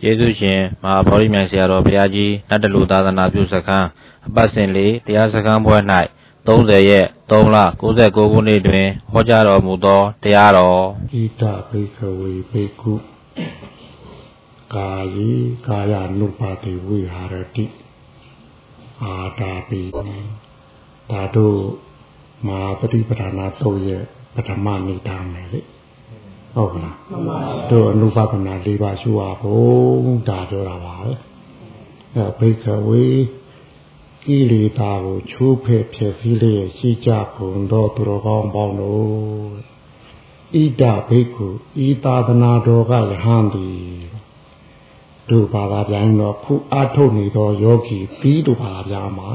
ကျေးဇူးရှင်မဟာဗောဓိမြိုင်ဆရာတော်ဘုရားကြီးနတ်တလူသာသနာပြုစခန်းအပတ်စဉ်လေးတရားစခန်းပွဲ၌30ရက်3လ69ခုနှစ်တွင်ဟောကြားတော်မူသောတရားတော်ဣဒဘိကဝေဘေကုကာယေကာယ ानु ပါတိဝိဟာရတိအာတာပိဒါတို့မာပฏิပဒါနာသုံးရဲ့ပထမနေတာမယ်လေ ဟုတ်ကလားမှန်ပါဗျာတို့အနုပါဒနာ၄ပါးရှုရဖို့ဒါပြောတာပါပဲအဲဘိကဝေကိလေသာကိုချိုးဖဲ့ဖြစ်စည်းလျက်ရှိကြကုန်သောသူတော်ကောင်းပေါင်းတို့ဣဒဘိက္ခုဤသာသနာတော်ကယဟန်သည်တို့ဘာသာပြန်တော့ခုအထုတ်နေသောယောဂီပြီးတို့ဘာသာပြန်မှာ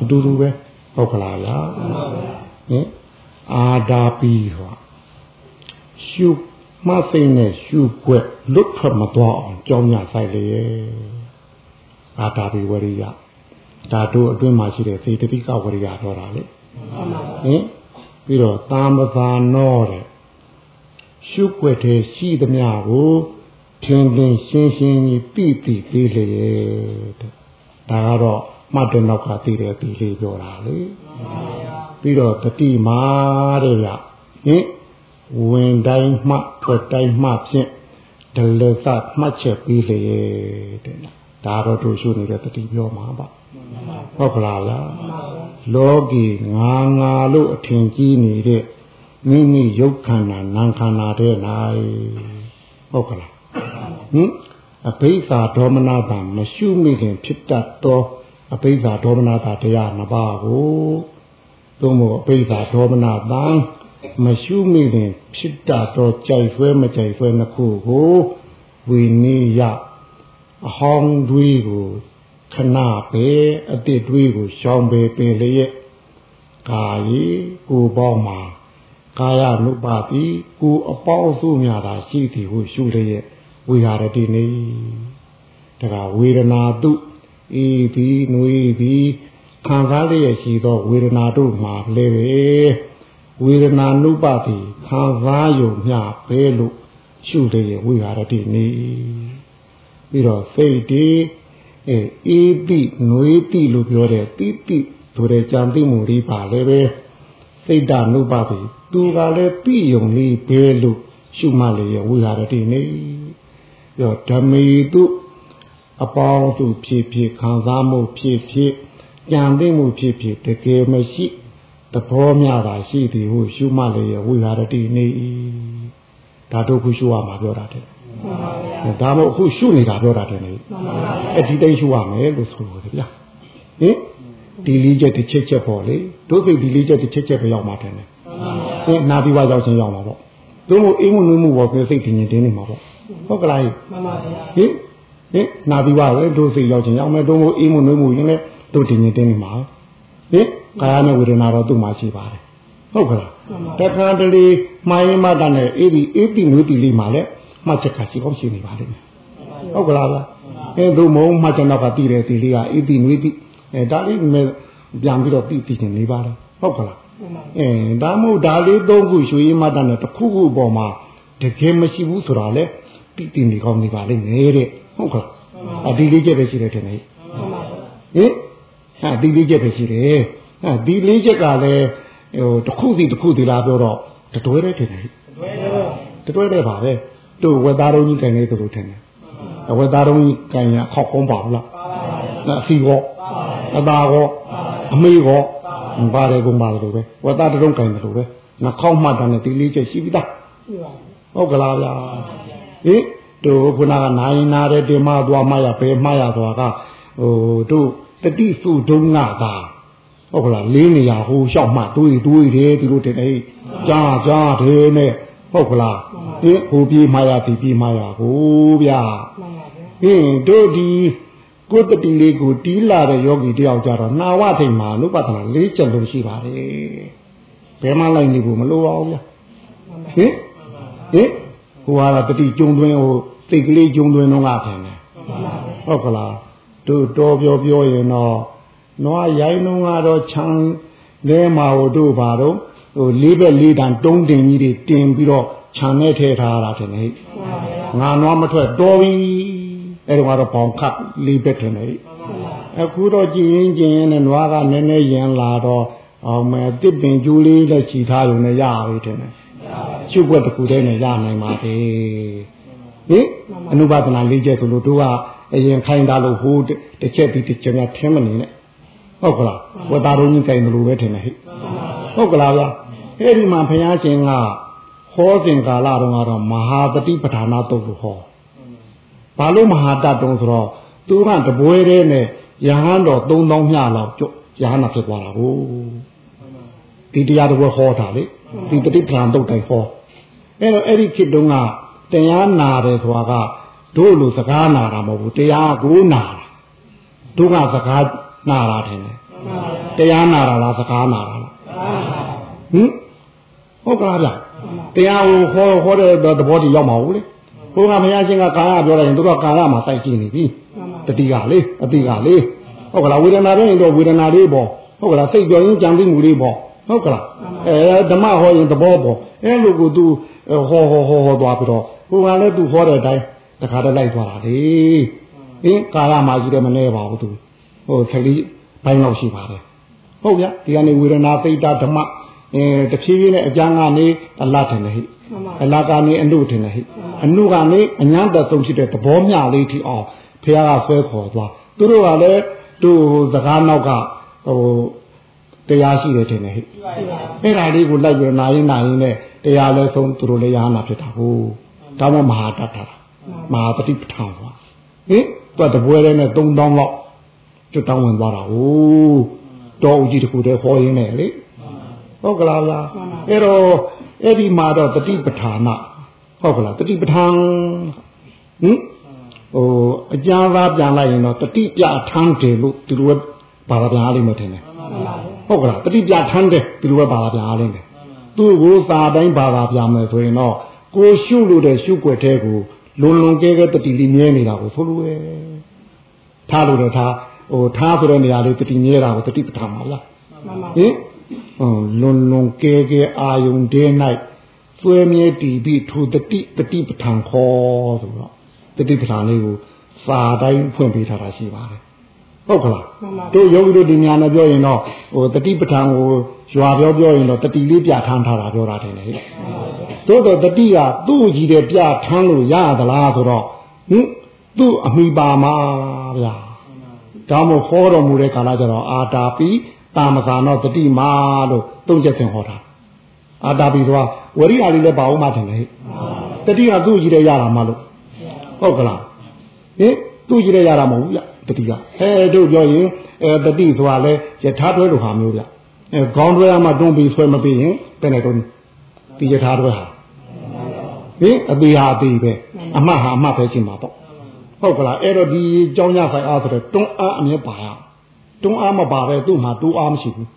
အတူတူပဲဟုတ်ကလားဗျာဟင်အာဒါပီဟော ရှုမှတ်သိနဲ့ရှုွက်လွတ်ထွက်မသွားအောင်ကြောင်းညဆိုင်လေအာဒါပီဝရိယဒါတို့အတွင်းမှာရှိတဲ့စေတသိကဝရိယတော့တာလေဟင်ပြီးတော့တာမသာနောတဲ့ရှုွက်တဲ့ရှိသမျှကိုထင်ထင်ရှင်းရှင်းကြီးပြည့်ပြည့်ပေးလေတဲ့ဒါကတော့မှတ်တဲ့နောက်ကသိတယ်ပြီးလေးပြောတာလေပြီးတော့တတိမာတဲ့ရဟင် ဝင်တိုင်းမှထွက်တိုင်းမှဖြင့်ဒလသမှတ်ချက်ပြီးလေတဲ့ဒါတော့တို့ရှုနေတဲ့တတိပြောမှာပါဟုတ်ကလားလားလောကီငါငါလို့အထင်ကြီးနေတဲ့မိမိရုပ်ခန္ဓာနာမ်ခန္ဓာတဲ့၌ဟုတ်ကလားဟင်အဘိဓါဒေါမနတာမရှုမိခင်ဖြစ်တတ်သောအဘိဓါဒေါမနတာတရားနှစ်ပါးကိုသို့မဟုတ်အဘိဓါဒေါမနတာ မရှုမိခင်ဖြစ်တတ်သောကြိုက်ဆွဲမကြိုက်ဆွဲနှစ်ခုကိုဝိနည်းယအဟောင်းတွေးကိုခဏပဲအတိတ်တွေးကိုရှောင်ပေပင်လျက်ကာယီကိုပေါင်းမှာကာယ ानु ပါတိကိုအပေါင်းစုများတာရှိသည်ဟုရှုလျက်ဝိဟာရတိနေတကဝေဒနာတုဤပြီးနှွေးပြီးခံစားလျက်ရှိသောဝေဒနာတို့မှာလည်းပဲ ဝေဒနာနုပတိခံစားယုံမျှပဲလို့ရှုလျက်ဝိဟာရတိနေပြီးတော့စိတ်ဒီအဲအေးတိနှွေးတိလို့ပြောတဲ့တိတိဆိုတဲ့ကြံသိမှုလေးပါလည်းပဲစိတ်ဓာနုပတိသူကလည်းပြယုံလေးပဲလို့ရှုမှလည်းဝိဟာရတိနေပြောဓမေတုအပေါင်းစုဖြစ်ဖြစ်ခံစားမှုဖြစ်ဖြစ်ကြံသိမှုဖြစ်ဖြစ်တကယ်မရှိ သဘောများတာရှိသည်ဟုရှုမှလည်းရဝိဟာရတိနေ၏ဒါတို့ခုရှုရမှာပြောတာတဲ့ဒါမို့အခုရှုနေတာပြောတာတဲ့လေအဲ့ဒီတိုင်းရှုရမယ်လို့ဆိုလို့ဗျာဟင်ဒီလေးချက်တစ်ချက်ချက်ပေါ့လေတို့စိတ်ဒီလေးချက်တစ်ချက်ချက်ပဲရောက်မှာတယ်လေဟင်နာပြီးွားရောက်ချင်းရောက်မှာပေါ့တို့မို့အိမ်မှုနှမှုပေါ့ပြစိတ်တင်ရင်တင်းနေမှာပေါ့ဟုတ်ကလားမှန်ပါဗျာဟင်ဟင်နာပြီးပါပဲတို့စိတ်ရောက်ချင်းရောက်မယ်တို့မို့အေးမှုနှွေးမှုရင်လည်းတို့တင်ရင်တင်းနေမှာ ဟင်ကာယနဲ့ဝေဒနာတော့သူ့မှာရှိပါတယ်ဟုတ်ကလားတခါတလေမိုင်းမတန်နဲ့အေးဒီအေးတိငွေတိလေးမှာလည်းမှတ်ချက်ကရှိကောင်းရှိနေပါလိမ့်မယ်ဟုတ်ကလားဗျာအဲတို့မုံမှတ်ချက်တော့ကတည်တယ်ဒီလေးကအေးတိငွေတိအဲဒါလေးပြန်ပြီးတော့ပြီးပြီးချင်းနေပါလားဟုတ်ကလားအဲဒါမို့ဒါလေးသုံးခုရွှေရမတန်နဲ့တစ်ခုခုပေါ်မှာတကယ်မရှိဘူးဆိုတာလေတိတိနေကောင်းနေပါလိမ့်မယ်တဲ့ဟုတ်ကဲ့အဒီလေးချက်ပဲရှိတယ်ထင်တယ်ဟင် ဟာဒီလေးချက်ပဲရှိတယ်ဟာဒီလေးချက်ကလည်းဟိုတစ်ခုစီတစ်ခုစီလားပြောတော့တတွဲတဲ့ထင်တယ်တတွဲတဲ့ပါပဲတို့ဝက်သားတော်ကြီးကန်နေသလိုထင်တယ်ဝက်သားတော်ကြီးကန်ရခောက်ကုန်းပါဘူးလားအစီကောအသာကောအမေကောပါတယ်ကုန်ပါလို့ပဲဝက်သားတုံးကန်တယ်လို့ပဲနှာခေါင်းမှတ်တယ်ဒီလေးချက်ရှိပြီသားဟုတ်ကလားဗျာဟင်တို့ခုနကနိုင်နာတဲ့တင်မသွားမှရပဲမှရသွားကဟိုတို့ တတိစုဒုံငါသာဟုတ်ကလားလေးနေရဟိုလျှောက်မှတွေးတွေးတယ်ဒီလိုတင်နေကြားကြားတယ်နဲ့ဟုတ်ကလားဟင်ဟိုပြေးမှရဒီပြေးမှရကိုဗျာဟင်တို့ဒီကိုတတိလေးကိုတီးလာတဲ့ယောဂီတယောက်ကြတော့နာဝထိန်မှာနုပဒနာလေးချက်လုံးရှိပါတယ်ဘယ်မှလိုက်နေဖို့မလိုပါဘူးဗျာဟင်ဟင်ဟိုဟာတတိကျုံသွင်းဟိုစိတ်ကလေးကျုံသွင်းတော့ငါခံတယ်ဟုတ်ကလား တို့တော်ပြောပြောရင်တော့နွားရိုင်းလုံးကတော့ခြံလဲမှာဟိုတို့ဘာတော့ဟိုလေးဘက်လေးတန်တုံးတင်ကြီးတွေတင်ပြီးတော့ခြံနဲ့ထည့်ထားတာတယ်ဟဲ့ငါနွားမထွက်တော်ပြီအဲ့တော့ကတော့ဘောင်ခတ်လေးပဲထင်တယ်အခုတော့ကြည်ရင်ကြည်ရင်နဲ့နွားကနည်းနည်းရင်လာတော့အောင်မယ်တစ်ပင်ကျိုးလေးနဲ့ခြိထားရုံနဲ့ရပြီထင်တယ်ရှုပ်ွက်တစ်ခုတည်းနဲ့ရနိုင်ပါသေးဟင်အနုပါဒနာလေးချက်ဆိုလို့တို့က အရင်ခိုင်းတာလို့ဟိုတစ်ချက်ပြီးတစ်ချက်များထင်းမနေနဲ့ဟုတ်ကလားဝတ္တာရုံးကြီးကြိုင်လို့ပဲထင်တယ်ဟဲ့ဟုတ်ကလားဗျာအဲ့ဒီမှာဘုရားရှင်ကဟောစဉ်ကာလတုန်းကတော့မဟာတတိပဌာနာတုတ်လို့ဟောဘာလို့မဟာတတ်တုံးဆိုတော့သူကတပွဲတည်းနဲ့ယဟန်တော်3000မြလောက်ကျွယဟန်နာဖြစ်သွားတာကိုဒီတရားတော်ဟောတာလေဒီတတိပဌာန်တုတ်တိုင်ဟောအဲ့တော့အဲ့ဒီခေတ်တုန်းကတရားနာတယ်ဆိုတာက တို့လိုစကားနာတာမဟုတ်ဘူးတရားကိုနာတာတို့ကစကားနာတာထင်တယ်တရားနာတာလားစကားနာတာလားဟင်ဟုတ်ကလားဗျတရားကိုဟောဟောတဲ့သဘောတည်းရောက်မှာဘူးလေဘုရားမယားရှင်ကကာယပြောလိုက်ရင်တို့ကကာယမှာစိုက်ကြည့်နေပြီတတိကလေအတိကလေဟုတ်ကလားဝေဒနာတွေရင်တော့ဝေဒနာလေးပေါ့ဟုတ်ကလားစိတ်ကြောရင်ကြံသိမှုလေးပေါ့ဟုတ်ကလားအဲဓမ္မဟောရင်သဘောပေါ့အဲလိုကိုသူဟောဟောဟောဟောသွားပြီးတော့ဘုရားလည်းသူဟောတဲ့အတိုင်း တခါတည်းလိုက်သွားတာလေအင်းကာယမှာကြီးတယ်မနေပါဘူးသူဟိုခလေးဘိုင်းလောက်ရှိပါတယ်ဟုတ်ဗျဒီကနေဝေဒနာသိတာဓမ္မအဲတဖြည်းဖြည်းနဲ့အကျမ်းကနေအလတ်တယ်ဟိအလတ်ကနေအနုထင်တယ်ဟိအနုကနေအញ្ញတသုံးဖြစ်တဲ့သဘောမျှလေးထိအောင်ဖះကဆွဲခေါ်သွားသူတို့ကလည်းသူ့စကားနောက်ကဟိုတရားရှိတယ်ထင်တယ်ဟိအဲ့ဒါလေးကိုလိုက်ပြီးနာရင်နာရင်နဲ့တရားလဲဆုံးသူတို့လည်းရဟနာဖြစ်တာဟုတ်ဒါမှမဟာတတ်တာ မဟာပฏิပဋ္ဌာန်သွားဟင်သူကတပွဲတည်းနဲ့3000လောက်ကျွတ်တောင်းဝင်သွားတာဟုတ်တော်ဦးကြီးတခုတည်းဟောရင်းနဲ့လေဟုတ်ကလားလားအဲ့တော့အဲ့ဒီမှာတော့တတိပဋ္ဌာနာဟုတ်ကလားတတိပဋ္ဌာန်ဟင်ဟိုအကြမ်းသားပြန်လိုက်ရင်တော့တတိပြထမ်းတယ်လို့ဒီလိုပဲဘာသာပြန်အားလိမ့်မယ်ထင်တယ်ဟုတ်ကလားတတိပြထမ်းတယ်ဒီလိုပဲဘာသာပြန်အားလိမ့်မယ်သူ့ကိုစာတိုင်းဘာသာပြန်မယ်ဆိုရင်တော့ကိုရှုလို့တဲ့ရှုွက်တဲ့ကို လွန်လွန်ကဲကဲတတိလေးမြဲနေတာကိုဆိုလိုရဲ့ထားလို့တော့ထားဟိုထားဆိုတဲ့နေရာလေးတတိမြဲတာကိုတတိပဋ္ဌာန်ပါလားဟင်လွန်လွန်ကဲကဲအာယုန်တဲ၌စွဲမြဲတည်ပြီးထိုတတိတတိပဋ္ဌာန်ခေါ်ဆိုတော့တတိပဋ္ဌာန်လေးကိုစာတိုင်းဖွင့်ပေးထားတာရှိပါတယ်ဟုတ်ကလားတို့ယောဂီတို့ဒီညာနဲ့ပြောရင်တော့ဟိုတတိပဋ္ဌာန်ကို ရွာပြောပြောရင်တော့တတိလေးပြထမ်းထားတာပြောတာတယ်လေတို့တော့တတိကသူ့ကြီးတဲ့ပြထမ်းလို့ရသလားဆိုတော့ဟင်သူ့အမိပါမှာဗျာဒါမို့ဟောတော်မူတဲ့ကာလကျတော့အာတာပိတာမသာနောတတိမာလို့သုံးချက်သင်ဟောတာအာတာပိဆိုတာဝရိယာလေးလည်းပါအောင်မှတယ်လေတတိကသူ့ကြီးတဲ့ရတာမလို့ဟုတ်ကလားဟင်သူ့ကြီးတဲ့ရတာမဟုတ်ဘူးဗျတတိကအဲတို့ပြောရင်အဲတတိဆိုတာလဲယထာတွဲလိုဟာမျိုးဗျအဲ ခေါင်းတွဲမှတွန်းပြီးဆွဲမပြီးရင်ဘယ်နဲ့တော့ဒီယထာတွဲဟာဟင်အသေးဟာအသေးပဲအမှတ်ဟာအမှတ်ပဲချင်းမှာပေါ့ဟုတ်ကလားအဲ့တော့ဒီကြောင်းရဆိုင်အားဆိုတော့တွန်းအားအမြဲပါရတွန်းအားမပါပဲသူ့မှာတူအားမရှိဘူး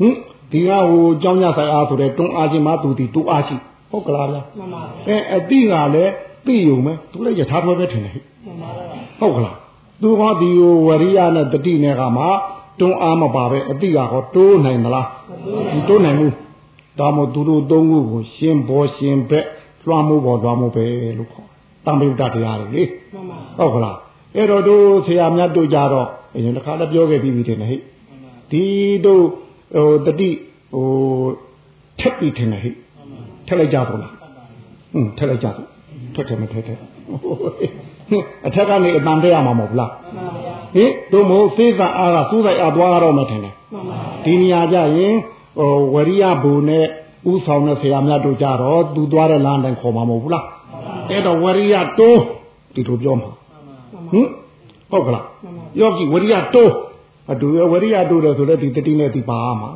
ဟင်ဒီကဟိုကြောင်းရဆိုင်အားဆိုတဲ့တွန်းအားချင်းမှသူဒီတူအားရှိဟုတ်ကလားဗျာမှန်ပါအဲအတိကလည်းသိယုံပဲသူလည်းယထာတွဲပဲထင်တယ်ဟုတ်ကလားသူဟောဒီဝရိယနဲ့တတိနဲ့ကမှ တွန်းအားမပါပဲအတိကဟောတိုးနိုင်မလားမတိုးနိုင်ဘူးဒါမို့သူတို့သုံးခုကိုရှင်ဘောရှင်ဘက်လွှမ်းမိုးပေါ်လွှမ်းမိုးပဲလို့ခေါ်တံပိဋကတရားတွေလေဟုတ်ကလားအဲ့တော့တို့ဆရာမြတ်တို့ကြတော့အရင်တစ်ခါလည်းပြောခဲ့ပြီးပြီတဲ့ဟဲ့ဒီတို့ဟိုတတိဟိုထက်ပြီးထင်တယ်ဟဲ့ထက်လိုက်ကြတော့လားဟွန်းထက်လိုက်ကြတော့ထက်တယ်မထက်တယ်အထက်ကနေအတန်တက်ရမှာမဟုတ်လား ဟင်တို့မို့စေးစာအားကစူးဆိုင်အားသွားတော့မှထင်တယ်ဒီနေရာကြရင်ဟိုဝရိယဘူနဲ့ဥဆောင်တဲ့ဆရာမြတ်တို့ကြတော့သူသွားတဲ့လမ်းတိုင်းခေါ်မှာမဟုတ်ဘူးလားအဲ့တော့ဝရိယတိုးဒီလိုပြောမှာဟင်ဟုတ်ကလားယောဂီဝရိယတိုးအတူဝရိယတိုးတယ်ဆိုတော့ဒီတတိနဲ့ဒီပါမှာ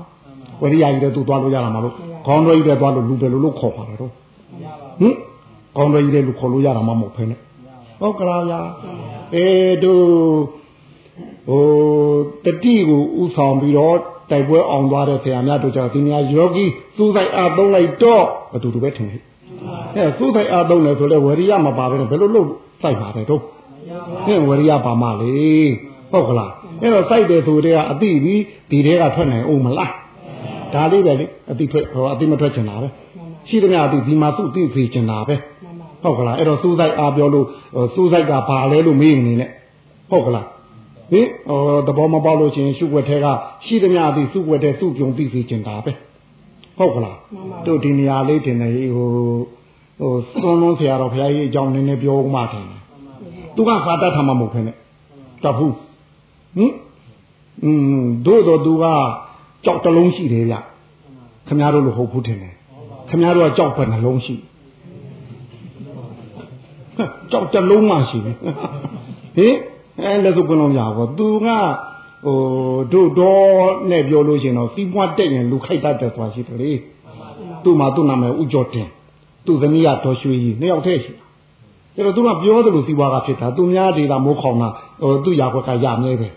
ဝရိယကြီးတဲ့သူသွားလို့ရတာမလို့ခေါင်းတော်ကြီးတဲ့သွားလို့လူပဲလို့လို့ခေါ်ပါတယ်တော့ဟင်ခေါင်းတော်ကြီးတဲ့လူခေါ်လို့ရတာမှမဟုတ်ဖ ೇನೆ ဟုတ်ကလားဗျာအဲတို့ ဟိုတတိကိုဥဆောင်ပြီးတော့တိုက်ပွဲအောင်သွားတဲ့ဆရာများတို့ကြောင့်ဒီနေရာယောဂီသူ့ဆိုင်အားသုံးလိုက်တော့အတူတူပဲထင်တယ်အဲသူ့ဆိုင်အားသုံးတယ်ဆိုလဲဝရိယမပါဘဲနဲ့ဘယ်လိုလုပ်စိုက်ပါတယ်တော့ဟင်ဝရိယပါမလေဟုတ်ကလားအဲ့တော့စိုက်တယ်ဆိုတဲ့ကအတိပြီးဒီတဲကထွက်နိုင်အောင်မလားဒါလေးပဲလေအတိထွက်ဟောအတိမထွက်ချင်တာပဲရှိသမျှအတိဒီမှာသူ့သိဖေချင်တာပဲဟဟုတ်ကလားအဲ့တော့စူးစိုက်အားပြောလို့စူးစိုက်ကဘာလဲလို့မေးနေနဲ့ဟုတ်ကလား ဟင်ဟောသဘောမပေါက်လို့ချင်းရှုွက်ထဲကရှိသမျှသည်စုွက်ထဲစုပြုံသိစေချင်တာပဲဟုတ်ကလားတို့ဒီနေရာလေးတင်နေဟိုဟိုသွန်းလုံးဆရာတော်ဘုရားကြီးအကြောင်းနည်းနည်းပြောမှတယ်သူကဖာတတ်ထားမှမဟုတ်ဖ ೇನೆ တဘူးဟင်อืมတို့တော့သူကကြောက်တလုံးရှိတယ်ဗျခမရတို့လို့ဟုတ်ဘူးထင်တယ်ခမရတို့ကကြောက်ဘယ်နှလုံးရှိကြောက်တလုံးမှရှိတယ်ဟင် အဲလက်စုပ်ကလုံးရပါသူကဟိုတို့တော့နဲ့ပြောလို့ရှင်တော့စီးပွားတက်ရင်လူခိုက်တတ်တယ်ဆိုတာရှိတယ်လေသူ့မှာသူ့နာမည်ဥကျော်တင်သူ့သမီးကဒေါ်ရွှေကြီးနှစ်ယောက်တည်းရှိအဲ့တော့သူကပြောသလိုစီးပွားကဖြစ်တာသူများဒေတာမိုးခေါင်တာဟိုသူ့ရာခွက်ကရမြဲတယ်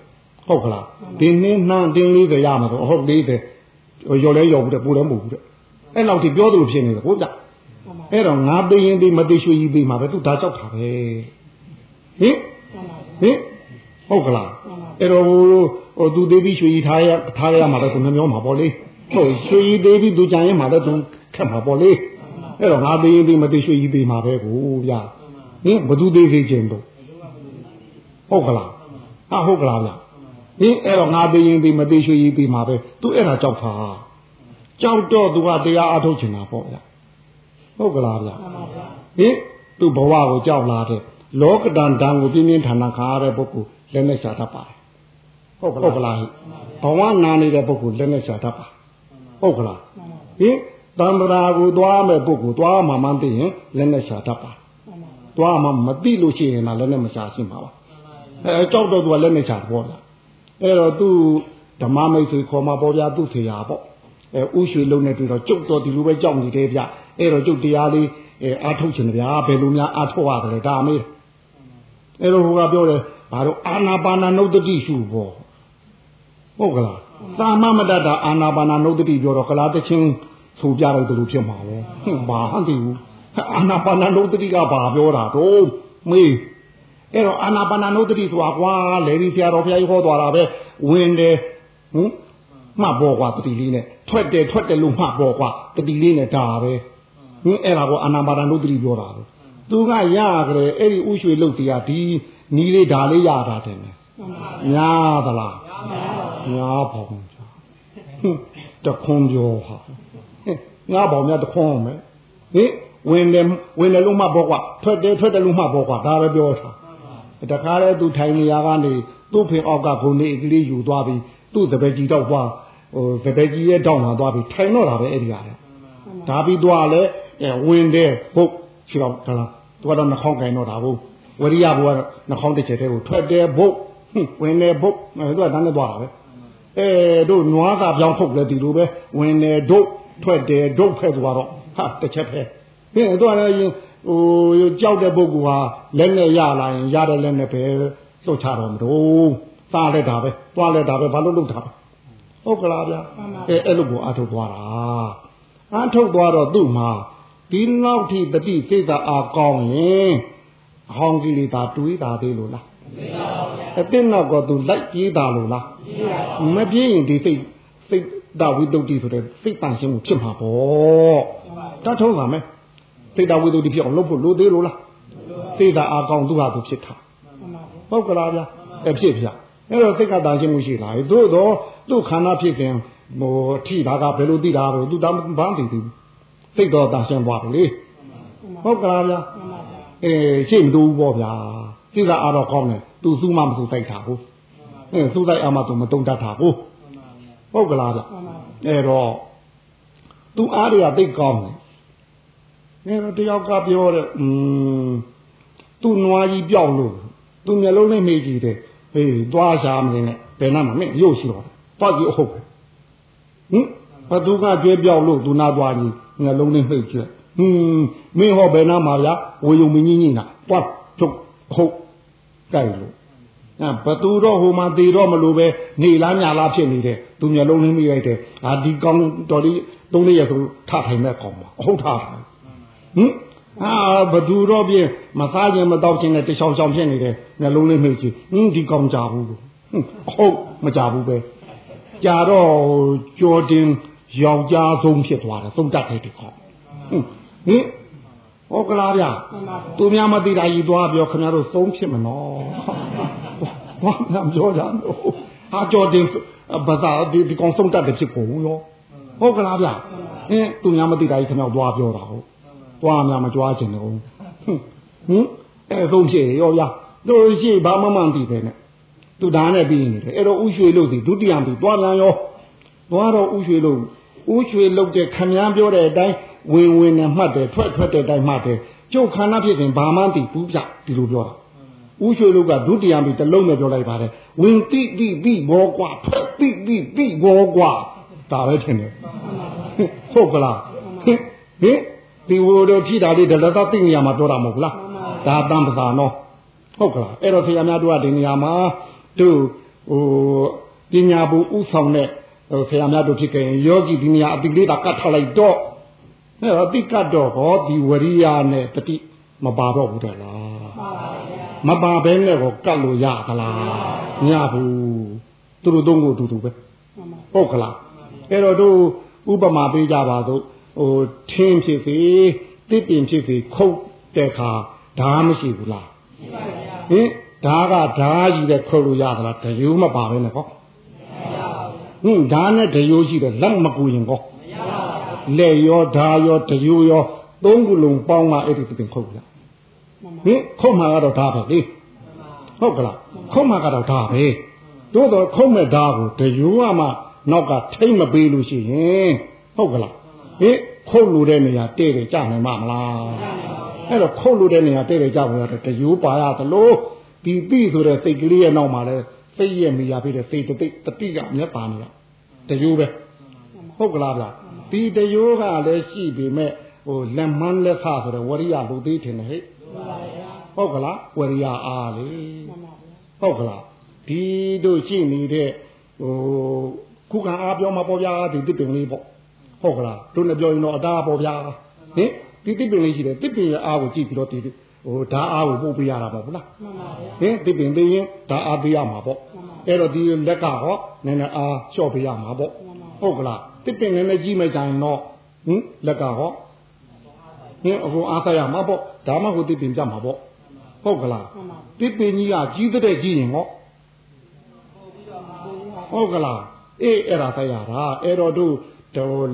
ဟုတ်ကလားဒီနေ့နှမ်းတင်းလေးတွေရမှာဆိုဟုတ်လေးတယ်ရော်လဲရော်ဘူးတဲ့ပူလည်းမဟုတ်ဘူးတဲ့အဲ့လောက်ထိပြောသလိုဖြစ်နေတယ်ဟုတ်ကြအဲ့တော့ငါသိရင်ဒီမသိရွှေကြီးသိမှာပဲသူဒါကြောက်တာပဲဟင်ဟင် ဟုတ်ကလားအဲ့တော့ဟိုသူသေးပြီးရွှေကြီးထားရထားရမှာပဲသူနှမျောမှာပေါ့လေဟုတ်ရွှေကြီးသေးပြီးသူကြံရင်မှာလည်းသူခက်မှာပေါ့လေအဲ့တော့ငါသေးရင်ဒီမသိရွှေကြီးသိမှာပဲကိုဗျာဟင်ဘသူသေးသေးခြင်းတော့ဟုတ်ကလားဟာဟုတ်ကလားဗျာဟင်အဲ့တော့ငါသေးရင်ဒီမသိရွှေကြီးသိမှာပဲသူအဲ့ဒါကြောက်တာကြောက်တော့သူကတရားအထုတ်ချင်တာပေါ့ဗျာဟုတ်ကလားဗျာဟင်သူ့ဘဝကိုကြောက်လာတဲ့လောကတန်တန်ကိုပြင်းပြင်းထန်ထန်ခါရတဲ့ပုဂ္ဂိုလ် လက်နဲ့ရှာတတ်ပါတယ်ဟုတ်ကလားဟုတ်ကလားဘဝနာနေတဲ့ပုဂ္ဂိုလ်လက်နဲ့ရှာတတ်ပါဟုတ်ကလားဟင်တံ္ဍရာကိုသွားမဲ့ပုဂ္ဂိုလ်သွားမှမှန်းသိရင်လက်နဲ့ရှာတတ်ပါသွားမှမသိလို့ရှိရင်လည်းလက်နဲ့မရှာရှိမှာပါအဲကြောက်တော့သူကလက်နဲ့ရှာတော့ဗျာအဲ့တော့သူဓမ္မမိတ်ဆွေခေါ်มาပေါ်ပြသူ့ထေရာပေါ့အဲဥရွှေလုံးနဲ့တွေ့တော့ကျုပ်တော်ဒီလိုပဲကြောက်နေတယ်ဗျအဲ့တော့ကျုပ်တရားလေးအဲအားထုတ်ချင်တယ်ဗျာဘယ်လိုများအားထုတ်ရတယ်ဒါမေးအဲ့တော့ဟိုကပြောတယ် ဘာလို့အာနာပါနာနုဒ္ဒတိရှုပေါ့ဟုတ်ကလားသာမမတ္တအာနာပါနာနုဒ္ဒတိပြောတော့ကလားတချင်းဆိုပြလိုက်တယ်လို့ဖြစ်မှာပဲဟင်ဘာဟန်တည်ဘူးအာနာပါနာနုဒ္ဒတိကဘာပြောတာတော့မေးအဲ့တော့အာနာပါနာနုဒ္ဒတိဆိုတာကွာလေဒီဆရာတော်ဘုရားကြီးဟောသွားတာပဲဝင်တယ်ဟင်မှတ်ပေါ်ကွာတတိလေးနဲ့ထွက်တယ်ထွက်တယ်လို့မှတ်ပေါ်ကွာတတိလေးနဲ့ဒါပဲဟင်အဲ့ဒါကိုအာနာပါနာနုဒ္ဒတိပြောတာပဲသူကရကြတယ်အဲ့ဒီဥရွှေလုတ်တရားဒီ နီးလေးဒါလေးရတာတယ်များသလားများပါဘူးတခွန်ပြောဟာငါပေါများတခွန်မယ်ဟင်ဝင်တယ်ဝင်တယ်လို့မှပေါ့ကွာထွက်တယ်ထွက်တယ်လို့မှပေါ့ကွာဒါပဲပြောတာတခါလဲသူထိုင်နေရကနေသူ့ဖေအောက်ကဂုံလေးအကလေးယူသွားပြီးသူ့စပယ်ကြီးတော့သွားဟိုစပယ်ကြီးရဲ့တောင်းလာသွားပြီးထိုင်တော့တာပဲအဲ့ဒီဟာလေဒါပြီးသွားလဲဝင်တယ်ဟုတ်ရှိတော့ကလားသူကတော့နှာခေါင်းကင်တော့တာဟုတ် ဝရိယဘုရားနှာခေါင်းတစ်ချက်တည်းကိုထွက်တယ်ဘုတ်ဝင်တယ်ဘုတ်အဲသူကတန်းနဲ့သွားတာပဲအဲတို့နွားကပြောင်းထုတ်လဲဒီလိုပဲဝင်တယ်ဒုတ်ထွက်တယ်ဒုတ်ဖက်သွားတော့ဟာတစ်ချက်ပဲဟင်းသူကလည်းဟိုကြောက်တဲ့ပုဂ္ဂိုလ်ဟာလက်နဲ့ရလာရင်ရတဲ့လက်နဲ့ပဲလှုပ်ချတော့မလို့စားလက်တာပဲသွားလက်တာပဲဘာလို့လှုပ်တာဟုတ်ကလားဗျာအဲအဲ့လိုကိုအထုတ်သွားတာအထုတ်သွားတော့သူ့မှာဒီနောက်ထိတတိစိတ်သာအာကောင်းရင် အဟောင်းကြီးလေးသာတွေးတာသေးလို့လားအတင်းတော့ကသူလိုက်ပြေးတာလို့လားမပြေးရင်ဒီစိတ်စိတ်တဝိတုဒ္ဓိဆိုတဲ့စိတ်တန်ရှင်းမှုဖြစ်မှာပေါ့တတ်ထုံးပါမယ်စိတ်တဝိတုဒ္ဓိဖြစ်အောင်လုပ်ဖို့လိုသေးလို့လားစိတ်သာအာကောင်းသူဟာသူဖြစ်တာဟုတ်ကလားဗျာအဖြစ်ဗျာအဲ့တော့စိတ်ကတန်ရှင်းမှုရှိလာပြီသို့တော့သူ့ခန္ဓာဖြစ်ခင်ဟိုထိတာကဘယ်လိုသိတာတော့သူတမ်းဘာမှမသိဘူးစိတ်တော်တန်ရှင်းသွားပြီလေဟုတ်ကလားဗျာ အဲရှင်းမတူဘူးပေါ့ဗျာစိတ်ကအားတော့ကောင်းတယ်သူစူးမှမစူးတိုက်တာဘူးအဲစူးတိုက်အားမှသူမတုံတတ်တာဘူးဟုတ်ကလားဗျအဲ့တော့သူအားတွေကသိကောင်းတယ်အဲတော့တယောက်ကပြောတဲ့อืมသူ့နွားကြီးပြောက်လို့သူမျက်လုံးနဲ့မေးကြည့်တယ်ဟေးသွားရှာမနေနဲ့ဘယ်နှမှာမင်းရုပ်ရှိတော့တော့ကြည့်အဟုတ်ပဲဟင်ဘသူကကျွဲပြောက်လို့သူနာသွားကြီးငါလုံးနဲ့နှိပ်ကျွဲ ဟင်းမင်းဟောဘယ်နာမှာဗျာဝေယုံမင်းကြီးကြီးနာတွတ်ထုတ်ဟုတ်ကြိုက်လို့အဲဘသူတော့ဟိုမှာတေတော့မလို့ပဲနေလားညလားဖြစ်နေတယ်သူမျက်လုံးနှင်းမိလိုက်တယ်ဟာဒီကောင်းတော်ဒီသုံးလေးရဆိုထထိုင်မဲ့ကောင်းပါအဟုတ်ထားဟင်အာဘသူတော့ပြင်းမစားခြင်းမတော့ခြင်းနဲ့တချောင်ချောင်ဖြစ်နေတယ်နှလုံးလေးမိတ်ကြီးဟင်းဒီကောင်းကြဘူးဟုတ်မကြဘူးပဲကြာတော့ကြော်တင်ယောက်ျားဆုံးဖြစ်သွားတယ်သုံးတတ်တယ်ဒီကောဟင် ဟုတ်ကလားဗျသူများမသိတာကြီးသွားပြောခင်ဗျားတို့သုံးဖြစ်မနော်ဘာမှပြောကြလို့ဟာကြော်တင်ဘာသာဒီဒီကောင်ဆုံးတတ်တယ်ဖြစ်ကုန်ရောဟုတ်ကလားဗျအင်းသူများမသိတာကြီးခင်ဗျားသွားပြောတာဟုတ်သွားများမကြွားချင်တော့ဟင်အဲသုံးဖြစ်ရောဗျတို့ရှိဘာမှမသိပဲနဲ့သူဒါနဲ့ပြီးနေတယ်အဲ့တော့ဥရွှေလို့ဒီဒုတိယပြီးသွားပြန်ရောသွားတော့ဥရွှေလို့ဥရွှေလုတ်တဲ့ခမည်းပြောတဲ့အတိုင်း ဝင်ဝင်နဲ့မှတ်တယ်ထွက်ထွက်တဲ့အတိုင်းမှတ်တယ်ကျုပ်ခန္ဓာဖြစ်ရင်ဘာမှမသိဘူးပြဒီလိုပြောတာဥရွှေလုတ်ကဒုတိယပြီးတလုံးနဲ့ပြောလိုက်ပါတယ်ဝင်တိတိတိဘောကွာထွက်တိတိတိဘောကွာဒါပဲထင်တယ်ဟုတ်ကလားဟင်ဒီဝိုတို့ထိတာလေးဒလသသိနေရမှာပြောတာမဟုတ်လားဒါတန်ပသာနော်ဟုတ်ကလားအဲ့တော့ဆရာများတို့ကဒီနေရာမှာတို့ဟိုပညာဘူးဥဆောင်တဲ့ဟိုဆရာများတို့ဖြစ်ခဲ့ရင်ယောဂီဒီနေရာအတိလေးတာကတ်ထားလိုက်တော့ အဲ့တော့တိကတ်တော့ဟောဒီဝရိယနဲ့တတိမပါတော့ဘူးတဲ့လားမပါဘဲနဲ့ကိုကတ်လို့ရသလားမရဘူးသူတို့သုံးကိုအတူတူပဲဟုတ်ကလားအဲ့တော့တို့ဥပမာပေးကြပါစို့ဟိုထင်းဖြစ်စေတစ်ပင်ဖြစ်စေခုတ်တဲ့ခါဓာမရှိဘူးလားရှိပါဗျာဟင်ဓာကဓာကြီးတဲ့ခုတ်လို့ရသလားတရိုးမပါပဲနဲ့ကောဟင်ဓာနဲ့တရိုးရှိတယ်လက်မကူရင်ကော လက်ရောဓာရောတရိုးရောသုံးခုလုံးပေါင်းမှအဲ့ဒီတစ်ပင်ခုတ်ရဟင်ခုတ်မှာကတော့ဓာပဲလေဟုတ်ကလားခုတ်မှာကတော့ဓာပဲတို့တော့ခုတ်မဲ့ဓာကိုတရိုးကမှနောက်ကထိမ့်မပေးလို့ရှိရင်ဟုတ်ကလားဟင်ခုတ်လို့တဲ့နေရာတဲ့တယ်ကြာနိုင်မှာမလားအဲ့တော့ခုတ်လို့တဲ့နေရာတဲ့တယ်ကြာဖို့ရတယ်တရိုးပါရသလိုဒီပြီဆိုတဲ့စိတ်ကလေးရဲ့နောက်မှာလဲစိတ်ရဲ့မိယာပြတဲ့စိတ်တတိတတိကမျက်ပါနေရတရိုးပဲဟုတ်ကလားဗျ ဒီတရိုးကလည်းရှိပေမဲ့ဟိုလက်မန်းလက်ခဆိုတဲ့ဝရိယလူသေးထင်တယ်ဟဲ့ဟုတ်ကလားဝရိယအားလေဟုတ်ကလားဒီတို့ရှိနေတဲ့ဟိုခုခံအားပြောမှာပေါ့ဗျာဒီတစ်ပင်လေးပေါ့ဟုတ်ကလားတို့လည်းပြောရင်တော့အတားပေါ့ဗျာဟင်ဒီတစ်ပင်လေးရှိတယ်တစ်ပင်ရဲ့အားကိုကြည့်ပြီးတော့ဒီဟိုဓာအားကိုပို့ပေးရတာပေါ့ဗျာဟင်တစ်ပင်သေးရင်ဓာအားပေးရမှာပေါ့အဲ့တော့ဒီလက်ကဟောနည်းနည်းအားလျှော့ပေးရမှာပေါ့ဟုတ်ကလား တစ်ပင်နည်းနည်းကြီးမိတ်တိုင်းတော့ဟင်လက်ကဟောဟင်အခုအားဆက်ရမှာပေါ့ဒါမှဟိုတစ်ပင်ပြမှာပေါ့ဟုတ်ကလားတစ်ပင်ကြီးကကြီးတဲ့ကြီးရင်ဟောဟုတ်ကလားအေးအဲ့ဒါဆက်ရတာအဲ့တော့တို့တော်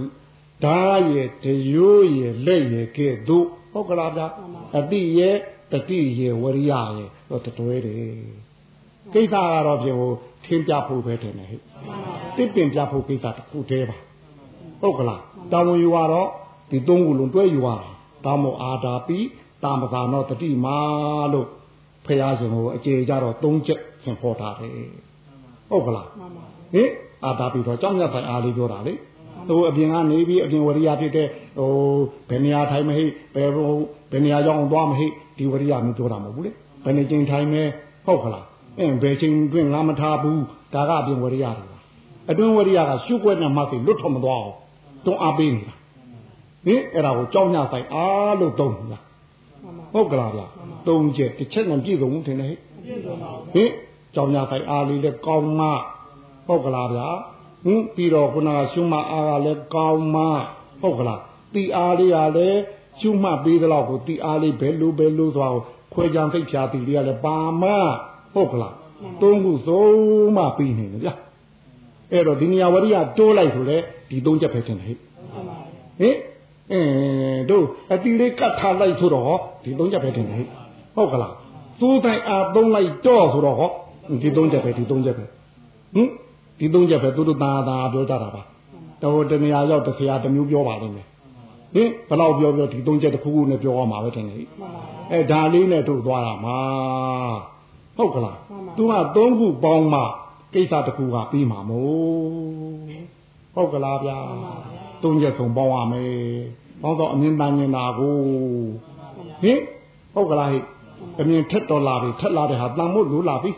ဓာရဲ့တရိုးရဲ့လက်ရဲ့ကဲ့သို့ဟုတ်ကလားဗျာအတိရဲ့တတိရဲ့ဝရိယရဲ့တော့တတွဲတယ်ကိစ္စကတော့ပြေဟိုထင်းပြဖို့ပဲတယ်နဲ့ဟဲ့တစ်ပင်ပြဖို့ကိစ္စတစ်ခုတည်းပါ ဟုတ်ကလားတာဝန်ယူရတော့ဒီသုံးခုလုံးတွဲယူရတာဒါမို့အာတာပိတာမသာနောတတိမာလို့ဖះရှင်ကိုအကျေကြတော့သုံးချက်သင်ဖို့တာတယ်ဟုတ်ကလားဟင်အာတာပိတော့ကြောင်းရဆိုင်အားလေးပြောတာလေဟိုအပြင်ကနေပြီးအပြင်ဝရိယဖြစ်တဲ့ဟိုဘယ်နေရာထိုင်မဟိဘယ်ဟိုဘယ်နေရာရောက်အောင်သွားမဟိဒီဝရိယမျိုးပြောတာမဟုတ်ဘူးလေဘယ်နေချင်းထိုင်မဲဟုတ်ခလားအင်းဘယ်ချင်းတွင်ငါမထားဘူးဒါကအပြင်ဝရိယတွေပါအတွင်းဝရိယကရှုွက်နဲ့မှသိလွတ်ထွက်မသွားအောင် တွန်းအားပေးနေတာဟင်အဲ့ဒါကိုကြောင်းညဆိုင်အားလို့တုံးနေတာဟုတ်ကလားဗျသုံးချက်တစ်ချက်နဲ့ပြည့်စုံထင်တယ်ဟင်ကြောင်းညဆိုင်အားလေးလည်းကောင်းမှဟုတ်ကလားဗျာဟင်ပြီးတော့ခုနကရှုမှတ်အားကလည်းကောင်းမှဟုတ်ကလားတီအားလေးကလည်းရှုမှတ်ပေးသလောက်ကိုတီအားလေးဘယ်လိုဘယ်လိုဆိုတော့ခွဲကြံသိဖြာတီလေးကလည်းပါမဟုတ်ကလားသုံးခုစုံမှပြီးနေတယ်ဗျာ အဲ့တော့ဒီနေရာဝရိယတိုးလိုက်ဆိုလေဒီသုံးချက်ပဲတင်တယ်ဟဲ့ဟင်အင်းတို့အတီလေးကတ်ထားလိုက်ဆိုတော့ဒီသုံးချက်ပဲတင်တယ်ဟဲ့ဟုတ်ကလားသိုးတိုင်းအားသုံးလိုက်တော့ဆိုတော့ဟောဒီသုံးချက်ပဲဒီသုံးချက်ပဲဟင်ဒီသုံးချက်ပဲသူတို့သာသာပြောကြတာပါတော်တနေရာရောက်တစ်ဆရာတစ်မျိုးပြောပါလိမ့်မယ်ဟင်ဘယ်တော့ပြောပြောဒီသုံးချက်တစ်ခုခုနဲ့ပြောရမှာပဲထင်တယ်အဲဒါလေးနဲ့တို့သွားတာမှာဟုတ်ကလားသူကသုံးခုပေါင်းမှ ကိစ္စတစ်ခုကပြီးမှာမို့ဟုတ်ကလားဗျာသုံးချက်ဆုံးပေါင်းရမယ်ဘောတော့အမြင်တန်နေတာကိုဟင်ဟုတ်ကလားဟိအမြင်ထက်တော်လာပြီထက်လာတဲ့ဟာတန်မို့လို့လာပြီ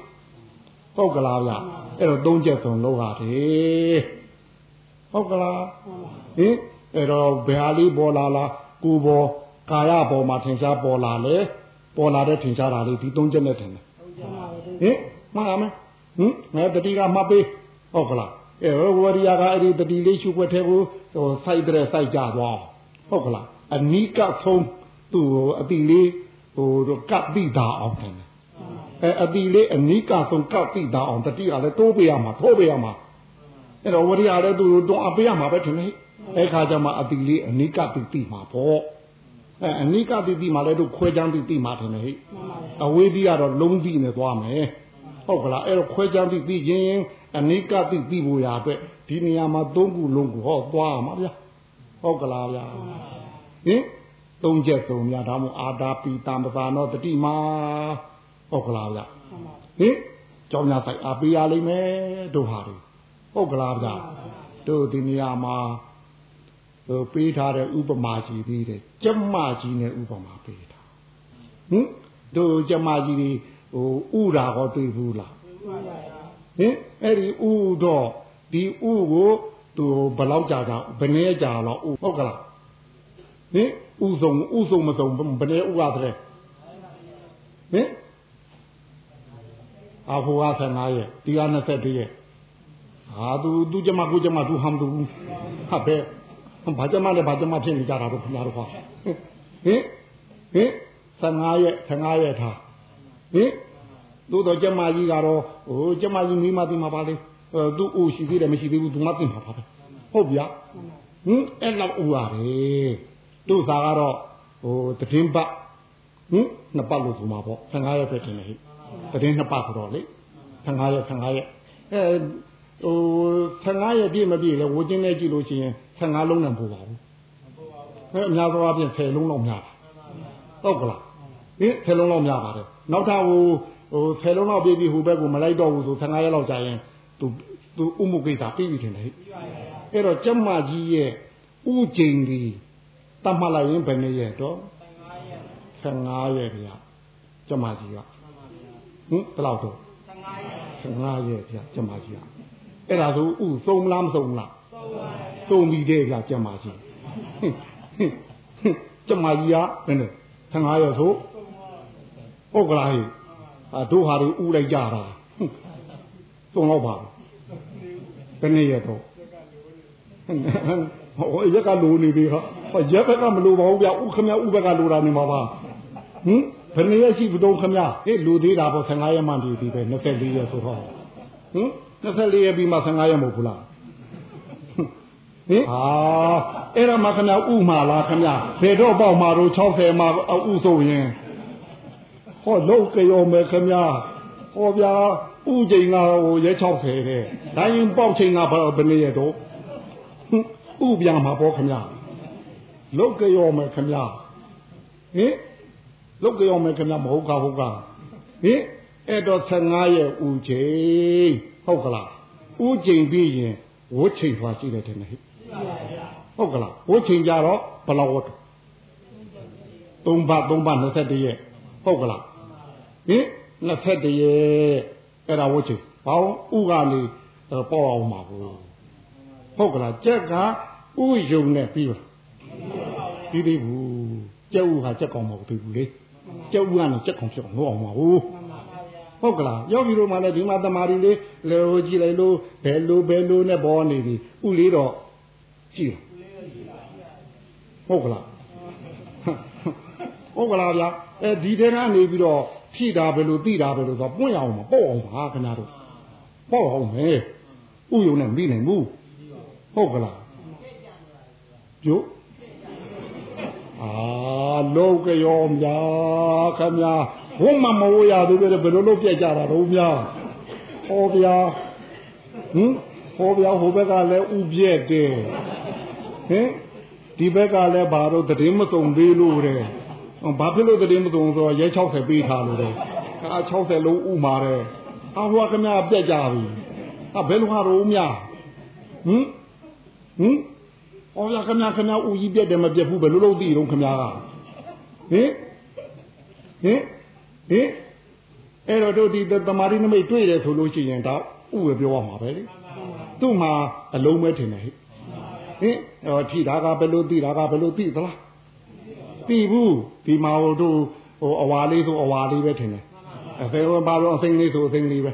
ဟုတ်ကလားဗျာအဲ့တော့သုံးချက်ဆုံးလောက်ရတယ်ဟုတ်ကလားဟင်အဲ့တော့ဘယ်ဟာလေးပေါ်လာလားကိုယ်ပေါ်ကာယပေါ်မှာထင်ရှားပေါ်လာလေပေါ်လာတဲ့ထင်ရှားတာလေးဒီသုံးချက်နဲ့ထင်တယ်ဟင်မှားရမယ် ဟင်ငါတတိကမှတ်ပေးဟုတ်ကလားအဲဝရိယကအဲ့ဒီတတိလေးရှုွက်တဲ့ကိုဟိုစိုက်တဲ့စိုက်ကြသွားဟုတ်ကလားအနိကဆုံးသူ့အတိလေးဟိုကပ်တိတာအောင်တယ်အဲအတိလေးအနိကဆုံးကပ်တိတာအောင်တတိကလည်းတိုးပေးရမှာထိုးပေးရမှာအဲ့တော့ဝရိယလည်းသူတွန်းအပေးရမှာပဲထင်တယ်အဲ့ခါကျမှအတိလေးအနိကတိတိမှာပေါ့အဲအနိကတိတိမှာလည်းတို့ခွဲချမ်းတိတိမှာထင်တယ်ဟိအဝေးတိကတော့လုံးတိနဲ့သွားမယ် ဟုတ်ကလားအဲ့တော့ခွဲချမ်းတိတိချင်းအနိကတိတိဖို့ရအတွက်ဒီနေရာမှာသုံးခုလုံးကိုဟောသွားရမှာဗျာဟုတ်ကလားဗျာဟင်သုံးချက်သုံးများဒါမှမဟုတ်အာတာပီတံပသာနောတတိမာဟုတ်ကလားဗျာဟင်ကြောင်းများဆိုင်အပေးရလိမ့်မယ်တို့ဟာတွေဟုတ်ကလားဗျာတို့ဒီနေရာမှာဟိုပေးထားတဲ့ဥပမာကြီးသေးတယ်ကျမကြီးနဲ့ဥပမာပေးတာဟင်တို့ကျမကြီးတွေ ဟိုဥတာဟောတွေ့ဘူးလားဟင်အဲ့ဒီဥတော့ဒီဥကိုသူဘယ်လောက်ကြာကြာဘယ်နည်းကြာတော့ဥဟုတ်ကလားဟင်ဥဆုံးဥဆုံးမဆုံးဘယ်နည်းဥရတယ်ဟင်အဖိုးက15ရက်ဒီက21ရက်ဟာသူသူကျမကိုကျမသူဟမ်သူဟာပဲဘာကျမလဲဘာကျမဖြစ်နေကြတာတော့ခင်ဗျားတို့ဟာဟင်ဟင်15ရက်15ရက်ထား ဟင်သို့တော့ကျမကြီးကတော့ဟိုကျမကြီးမိမသိမှာပါလေသူ့အိုရှိသေးတယ်မရှိသေးဘူးသူမသိမှာပါပဲဟုတ်ဗျာဟင်အဲ့လောက်အိုရတယ်တို့သာကတော့ဟိုတည်င်းပတ်ဟင်နှစ်ပတ်လို့ဆိုမှာပေါ့15ရက်ပဲတင်တယ်ဟိတည်င်းနှစ်ပတ်ဆိုတော့လေ15ရက်15ရက်အဲဟို15ရက်ပြည့်မပြည့်လဲဝချင်းနဲ့ကြည့်လို့ရှိရင်15လုံးနဲ့ပို့ပါဘူးအဲအများသောအားဖြင့်10လုံးလောက်များတာဟုတ်ကလား ဟင်10လုံးလောက်များပါတယ်နောက်ထပ်ဟိုဟို10လုံးလောက်ပြည့်ပြီးဟိုဘက်ကိုမလိုက်တော့ဘူးဆို15ရက်လောက်ကြာရင်သူသူဥမှုကိစ္စပြီးပြီထင်တယ်ဟဲ့အဲ့တော့ကျမကြီးရဲ့ဥကျိန်ဒီတတ်မှတ်လိုက်ရင်ဘယ်နည်းရဲ့တော့15ရက်ဗျာကျမကြီးကဟင်ဘယ်လောက်တော့15ရက်ဗျာကျမကြီးကအဲ့ဒါဆိုဥသုံးလားမသုံးလားသုံးပြီတဲ့ဗျာကျမကြီးကျမကြီးကဘယ်နဲ့15ရက်ဆို ဟုတ်ကလားဟဲ့အတို့ဟာတွေဥလိုက်ကြတာသုံးတော့ပါဘယ်နဲ့ရတော့ဟောရက်ကလိုနေပြီဟာဟောရက်ဘက်ကမလိုပါဘူးဗျဥခမဥဘက်ကလိုတာနေမှာပါဟင်ဘယ်နှစ်ရက်ရှိဘုံခမဟေးလိုသေးတာပေါ့15ရက်မှတည်ပြီပဲ24ရက်ဆိုတော့ဟင်24ရက်ပြီးမှ15ရက်မဟုတ်ဘူးလားဟင်ဟာအဲ့ဒါမှခမဥမှာလားခမဘယ်တော့ပေါ့မှာတော့60မှာဥဆိုရင် ဟောလုံးကြောမယ်ခမဟောဗျာဥချိန်ကဟိုရဲ60တဲ့ဒါရင်ပေါက်ချိန်ကဘယ်နည်းရတော့ဥပြန်မှာပေါ့ခမလုတ်ကြောမယ်ခမဟင်လုတ်ကြောမယ်ခမမဟုတ်ကဟုတ်ကဟင်အဲ့တော့15ရဲ့ဥချိန်ဟုတ်ကလားဥချိန်ပြီးရင်ဝတ်ချိန်သွားရှိတယ်တဲ့ဟဲ့ဟုတ်ကလားဝတ်ချိန်ကြတော့ဘယ်လောက်ဝတ်3ဘ3ဘ21ရက်ဟုတ်ကလား ဟင်21ရက်အဲ့ဒါဝတ်ချင်ဘောင်းဥကနေပေါ်အောင်ပါဘူးဟုတ်ကလားကြက်ကဥယုံနဲ့ပြီးပါပြီးသေးဘူးကြက်ဥဟာကြက်ကောင်မဟုတ်သေးဘူးလေကြက်ဥကနေကြက်ကောင်ဖြစ်အောင်လုပ်အောင်ပါဘူးဟုတ်ကလားယောဂီတို့မှလည်းဒီမှာတမာရီလေးလေဟိုကြည့်လိုက်လို့ဘယ်လိုဘယ်လိုနဲ့ပေါ်နေပြီဥလေးတော့ကြည့်ဟုတ်ကလားဟုတ်ကလားဗျာအဲဒီထဲကနေပြီးတော့ ဖြည့်တာပဲလို့သိတာပဲလို့ဆိုပွင့်အောင်မပေါ့အောင်ပါခင်ဗျားတို့ပေါ့အောင်မယ်ဥယုံနဲ့ပြီးနိုင်ဘူးဟုတ်ကလားကျုပ်အာလောကရောများခင်ဗျာဘုံမမဝရသေးပဲဘယ်လိုလုပ်ပြကြတာတော့များဟောဗျာဟင်ဟောဗျာဟိုဘက်ကလည်းဥပြက်တယ်ဟင်ဒီဘက်ကလည်းဘာလို့တည်င်းမစုံသေးလို့တဲ့ ဘာဖြစ်လို့တည်င်းမစုံဆိုတော့ရဲ60ပေးထားလို့တဲ့အာ60လုံးဥမာတဲ့အာဟိုကခင်ဗျာပြက်ကြပြီအာဘယ်လိုဟာတော့များဟင်ဟင်ဩရခင်ဗျာခင်ဗျာဥကြီးပြက်တယ်မပြက်ဘူးဘယ်လိုလုပ်သိတော့ခင်ဗျာကဟင်ဟင်ဟင်အဲ့တော့တို့ဒီတမာရီနမိတ်တွေ့တယ်ဆိုလို့ရှိရင်ဒါဥပဲပြောရမှာပဲလေသူ့မှာအလုံးပဲထင်တယ်ဟဲ့ဟင်ဟောထိတာကဘယ်လိုသိတာကဘယ်လိုသိသလား သိဘူးဒီမှာဟိုတို့ဟိုအဝါလေးဆိုအဝါလေးပဲထင်တယ်အဖေကဘာလို့အစိမ့်လေးဆိုအစိမ့်လေးပဲ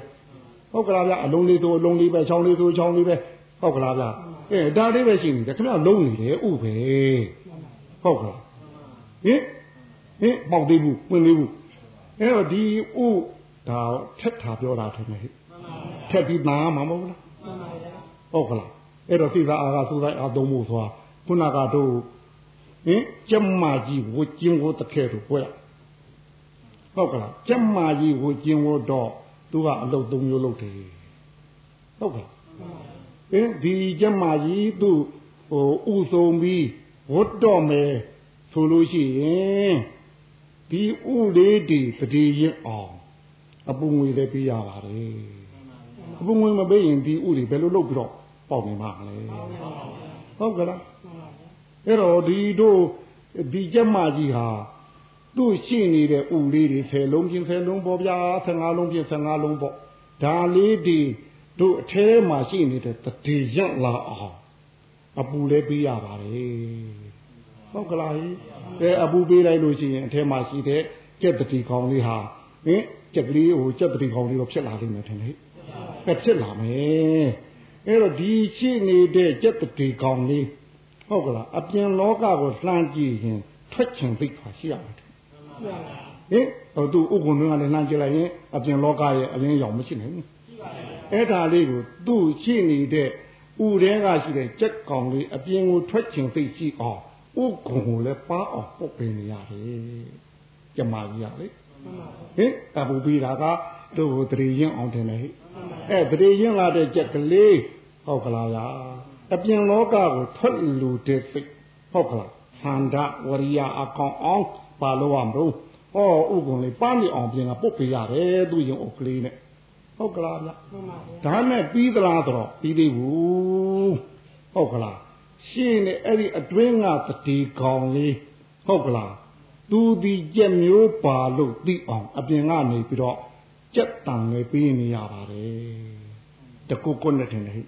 ဟုတ်ကလားဗျအလုံးလေးဆိုအလုံးလေးပဲချောင်းလေးဆိုချောင်းလေးပဲဟုတ်ကလားဗျအဲဒါလေးပဲရှိနေတယ်ခင်ဗျလုံးနေတယ်ဥပဲဟုတ်ကလားဟင်ဟင်ပေါက်သေးဘူးဝင်သေးဘူးအဲ့တော့ဒီဥဒါထက်ထားပြောတာထင်တယ်ဟဲ့ထက်ပြီးနာမှာမဟုတ်လားဟုတ်ကလားအဲ့တော့စိတ်သာအာကသုတိုင်းအာသုံးဖို့ဆိုတာခုနကတော့ ဟင်ကျမကြီးဝကျင်းကိုတခဲတို့ပွဲဟုတ်ကလားကျမကြီးဝကျင်းကိုတော့သူကအလုတ်သုံးမျိုးလုပ်တယ်ဟုတ်ကလားဟင်ဒီကျမကြီးသူ့ဟိုဥဆုံးပြီးဝတ်တော့မယ်ဆိုလို့ရှိရင်ဒီဥလေးဒီတတိရင်အောင်အပူငွေလည်းပေးရပါတယ်အပူငွေမပေးရင်ဒီဥတွေဘယ်လိုလုပ်ပြီးတော့ပေါက်နေမှာလဲဟုတ်ကလား အဲ့တော့ဒီတို့ဒီကျမကြီးဟာသူ့ရှိနေတဲ့ဥလေးတွေ10လုံးပြင်10လုံးပေါ့ဗျာ15လုံးပြင်15လုံးပေါ့ဒါလေးဒီတို့အထဲမှာရှိနေတဲ့တတိရက်လာအောင်အပူလည်းပေးရပါတယ်ဟုတ်ကလားအဲအပူပေးလိုက်လို့ရှိရင်အထဲမှာရှိတဲ့ကြက်တတိကောင်လေးဟာဟင်ကြက်ကလေးဟိုကြက်တတိကောင်လေးတော့ဖြစ်လာလိမ့်မယ်ထင်တယ်ဟဲ့ဖြစ်လာမယ်အဲ့တော့ဒီရှိနေတဲ့ကြက်တတိကောင်လေး ဟုတ်ကလားအပြင်လောကကိုလှမ်းကြည့်ရင်ထွက်ချင်သိခါရှိရမှာဟင်ဟိုသူဥက္ကုံတွေကလည်းလှမ်းကြည့်လိုက်ရင်အပြင်လောကရဲ့အလင်းရောင်မရှိနိုင်ဘူးအဲ့ဒါလေးကိုသူ့ရှိနေတဲ့ဥတဲကရှိတဲ့ကြက်ကောင်လေးအပြင်ကိုထွက်ချင်သိရှိအောင်ဥက္ကုံကိုလည်းပါအောင်ပုတ်ပင်နေရတယ်ကျမကြီးရလေဟင်အပူပြီးတာကတို့တရေရင်အောင်တယ်လေအဲတရေရင်လာတဲ့ကြက်ကလေးဟုတ်ကလားဗျာ အပြင်လောကကိုထွက်လူတဲ့စိတ်ဟုတ်ကလားသန္ဓဝရိယအကောင်အောင်ပါလို့ရမလို့ဟောဥက္ကုံလေးပန်းနေအောင်ပြင်ကပုတ်ပေးရတယ်သူရင်အုပ်ကလေးနဲ့ဟုတ်ကလားဗျဒါနဲ့ပြီးသလားဆိုတော့ပြီးသေးဘူးဟုတ်ကလားရှင်းနေအဲ့ဒီအတွင်းကတတိကောင်လေးဟုတ်ကလားသူဒီကြက်မျိုးပါလို့သိအောင်အပြင်ကနေပြီးတော့ကြက်တန်လေးပြီးနေရပါတယ်တကုတ်ကုတ်နဲ့ထင်တယ်ဟိ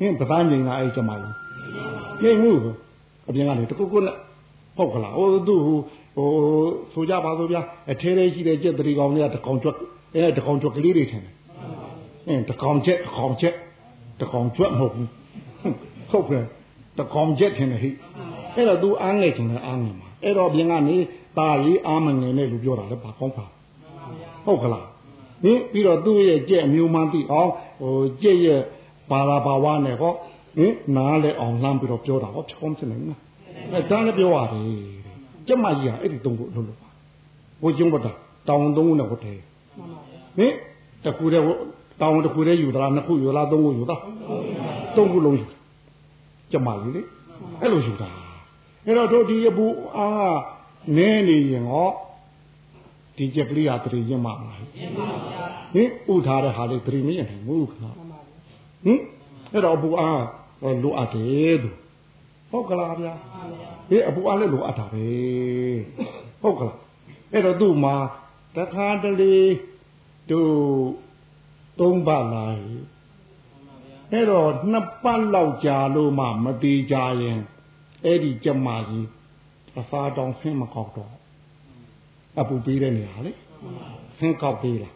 ဟင်းပသားငိန်လာအဲ့ကြမှာကြီးငိန်မှုအပြင်ကနေတကုတ်ကုတ်နဲ့ဟုတ်ကလားဟိုသူဟိုဟိုဆိုကြပါစို့ဗျာအထဲထဲရှိတဲ့ကြက်တတိကောင်လေးကတကောင်ကျွတ်အဲတကောင်ကျွတ်ကလေးတွေထင်တယ်အင်းတကောင်ချက်တကောင်ချက်တကောင်ကျွတ်မဟုတ်ဘူးဟုတ်ကဲ့တကောင်ချက်ထင်တယ်ဟိအဲ့တော့ तू အားငယ်ချင်တယ်အားငယ်မှာအဲ့တော့ပြင်ကနေตาကြီးအားမငယ်နဲ့လူပြောတာလည်းဘာကောင်းပါဟုတ်ကလားဟင်ပြီးတော့သူ့ရဲ့ကြက်အမျိုးမှန်းသိအောင်ဟိုကြက်ရဲ့ ဘာသာဘာဝနဲ့ဟောဟင်နားလဲအောင်လှမ်းပြီးတော့ပြောတာဟောဖြောင်းဖြစ်နေမှာအဲဒါလည်းပြောရတယ်ကျမကြီးကအဲ့ဒီသုံးခုအလုပ်လုပ်ပါဘိုးကျုံးဘတာတောင်သုံးခုနဲ့ဟိုတဲဟင်တကူတဲ့တောင်တကူတဲ့ယူသလားနှစ်ခုယူလားသုံးခုယူသားသုံးခုလုံးယူကျမကြီးလေအဲ့လိုယူတာအဲ့တော့တို့ဒီအပူအားနဲနေရင်ဟောဒီကြက်ကလေးဟာတရေရင်မှာမလားဟင်ဥထားတဲ့ဟာလေးတရေမရင်နိုင်ဘူးခဏ ဟင်အဲ့တော့အပူအားလိုအပ်တယ်သူဟုတ်ကလားဗျာဟေးအပူအားလည်းလိုအပ်တာပဲဟုတ်ကလားအဲ့တော့သူ့မှာတခါတလေတို့သုံးပတ်လာအဲ့တော့နှစ်ပတ်လောက်ကြာလို့မှမတိကြရင်အဲ့ဒီကြမကြီးအစာတောင်ဆင်းမကောက်တော့အပူပေးတဲ့နေရာလေဆင်းကောက်ပေးလား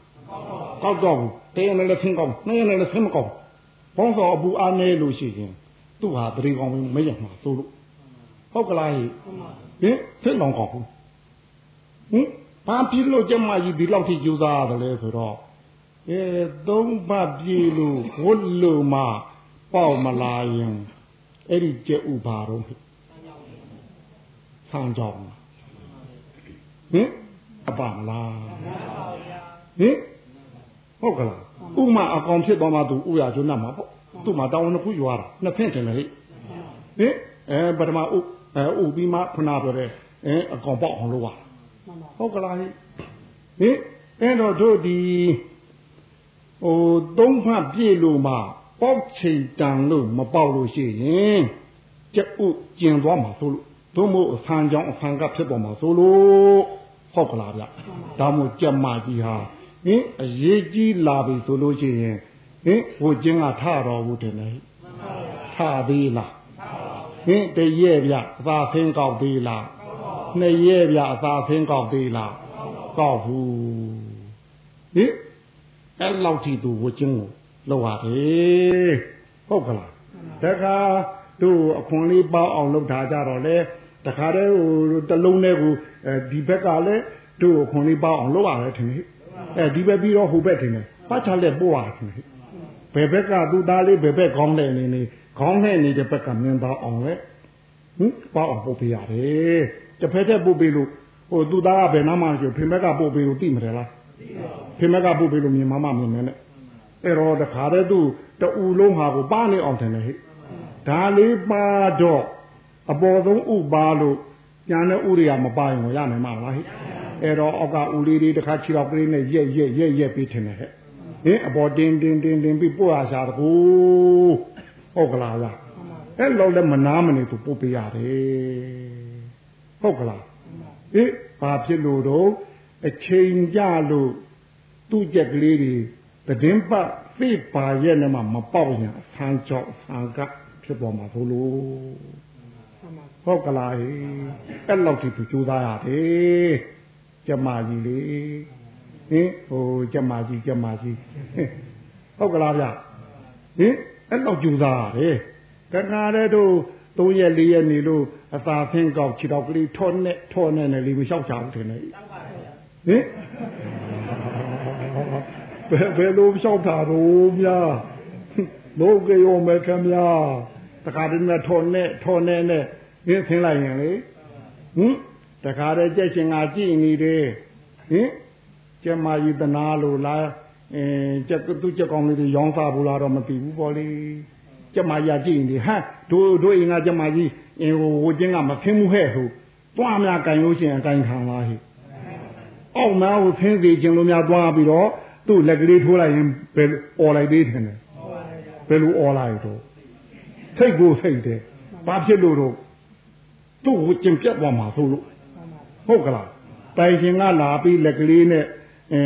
ကောက်တော့ဘူးတဲရလည်းဆင်းကောက်နှဲရလည်းဆင်းမကောက် ဘောင်းစောအပူအားနေလို့ရှိရင်သူ့ဟာတရေကောင်မရမှာသို့လို့ဟုတ်ကလားဟင်ဆင်းလောင်ကောက်ဘူးဟင်ဘာဖြစ်လို့ကြမကြီးဒီလောက်ထိကြိုးစားရတယ်လဲဆိုတော့အဲသုံးပတ်ပြေလို့ဝတ်လို့မှပေါက်မလာရင်အဲ့ဒီကျက်ဥပါတော့ဆန်းကြောင်းဟင်အပမလားဟင်ဟုတ်ကလား ဥမာအကောင်ဖြစ်သွားမှသူဥရကျွန်းမှာပေါ့သူ့မှာတောင်းနှစ်ခုယူရတာနှစ်ဖင့်တယ်လေဟင်အဲပထမဥအဲဥပြီးမှခဏပြောတဲ့အဲအကောင်ပေါက်အောင်လုပ်ရဟုတ်ကလားဟင်အဲ့တော့တို့ဒီဟိုသုံးဖတ်ပြည့်လို့မှပေါက်ချိန်တန်လို့မပေါက်လို့ရှိရင်ကြက်ဥကျင်သွားမှာဆိုလို့တို့မို့အဆန်းကြောင်းအဆန်းကဖြစ်ပေါ်မှာဆိုလို့ဟုတ်ကလားဗျဒါမို့ကြက်မကြီးဟာ ဟင်အရေးကြီးလာပြီဆိုလို့ရှိရင်ဟင်ဟိုကျင်းကထတော်ဘူးတယ်လေထသေးလားဟင်တရဲ့ဗျအသာဆင်းကောက်သေးလားနှစ်ရဲ့ဗျအသာဆင်းကောက်သေးလားကောက်ဘူးဟင်အဲ့လောက်ထိသူဝကျင်းကိုလောက်ရတယ်ဟုတ်ကလားတခါတို့အခွန်လေးပေါအောင်လုပ်ထားကြတော့လေဟတခါတည်းဟိုတလုံးနဲ့ကိုအဲဒီဘက်ကလည်းတို့ခွန်လေးပေါအောင်လုပ်ရတယ်ထင်တယ် အဲဒီဘက်ပြီးတော့ဟိုဘက်ထင်တယ်ပတ်ချလက်ပို့ရတယ်ထင်တယ်ဘယ်ဘက်ကသူသားလေးဘယ်ဘက်ကောင်းတယ်နေနေခေါင်းနဲ့နေတဲ့ဘက်ကမြင်တော့အောင်လေဟင်ပေါ့အောင်ပုတ်ပြရတယ်တစ်ဖက်သက်ပုတ်ပြလို့ဟိုသူသားကဘယ်နားမှရှိဖင်ဘက်ကပုတ်ပြလို့သိမတယ်လားဖင်ဘက်ကပုတ်ပြလို့မြင်မမမြင်နေနဲ့အဲ့တော့တခါတည်းသူတူလုံးဟာကိုပါနေအောင်တယ်ဟဲ့ဒါလေးပါတော့အပေါ်ဆုံးဥပါလို့ညာတဲ့ဥရိယာမပါရင်ကိုရနိုင်မှာလားဟဲ့ အဲ့တော့အောက်ကဥလေးလေးတစ်ခါခြေတော့ကလေးနဲ့ရက်ရက်ရက်ရက်ပြီးထင်တယ်ဟဲ့ဟင်အပေါ်တင်းတင်းတင်းတင်းပြီးပို့ရရှာတကူဟုတ်ကလားလားအဲ့လောက်လည်းမနာမနေသူပို့ပေးရတယ်ဟုတ်ကလားဟင်ဘာဖြစ်လို့တော့အချိန်ကြလို့သူ့ကြက်ကလေးတွေတည်င်းပတ်သိပါရဲ့နဲ့မှမပေါက်ရင်ဆန်းကြောက်ဆန်းကဖြစ်ပေါ်မှာသို့လို့ဟုတ်ကလားအဲ့လောက်ထိသူကြိုးစားရတယ် ကျမကြီးလေဟင်ဟိုကျမကြီးကျမကြီးဟုတ်ကလားဗျဟင်အဲ့လောက်ကြိုးစားရတယ်တခါတည်းတို့၃ရက်၄ရက်နေလို့အသာဖင်းကောက်ခြေတော့ကလေးထောနဲ့ထောနဲ့နဲ့လေးမလျှောက်ချဘူးထင်တယ်ဟင်ဘယ်ဘယ်လိုလျှောက်တာတော့ဗျာလို့ကြောမဲ့ခင်ဗျာတခါတည်းနဲ့ထောနဲ့ထောနဲ့နဲ့ရင်းဆင်းလိုက်ရင်လေဟင် တခါတည်းကြက်ရှင်ကကြည်နေတယ်ဟင်ကျမကြီးတနာလို့လားအင်းကြက်သူကြက်ကောင်းလေးတွေရောင်းစားဘူးလားတော့မသိဘူးပေါ့လေကျမကြီးကြည်နေဟမ်တို့တို့အိမ်ကကျမကြီးအင်းဟိုဝချင်းကမဖင်းမှုဟဲ့ဟိုတွားများကန်လို့ရှိရင်ကန်ခံလားဟိအောက်နာကိုဖင်းစီခြင်းလို့များတွားပြီးတော့သူ့လက်ကလေးထိုးလိုက်ရင်ဘယ်អော်လိုက်သေးတယ်ဘယ်လိုអော်လိုက်တော့စိတ်ကိုစိတ်တယ်ဘာဖြစ်လို့တော့သူ့ကိုကျင်ပြတ်သွားမှာဆိုလို့ ဟုတ်ကလားတိုင်ရှင်ကလာပြီးလက်ကလေးနဲ့အဲ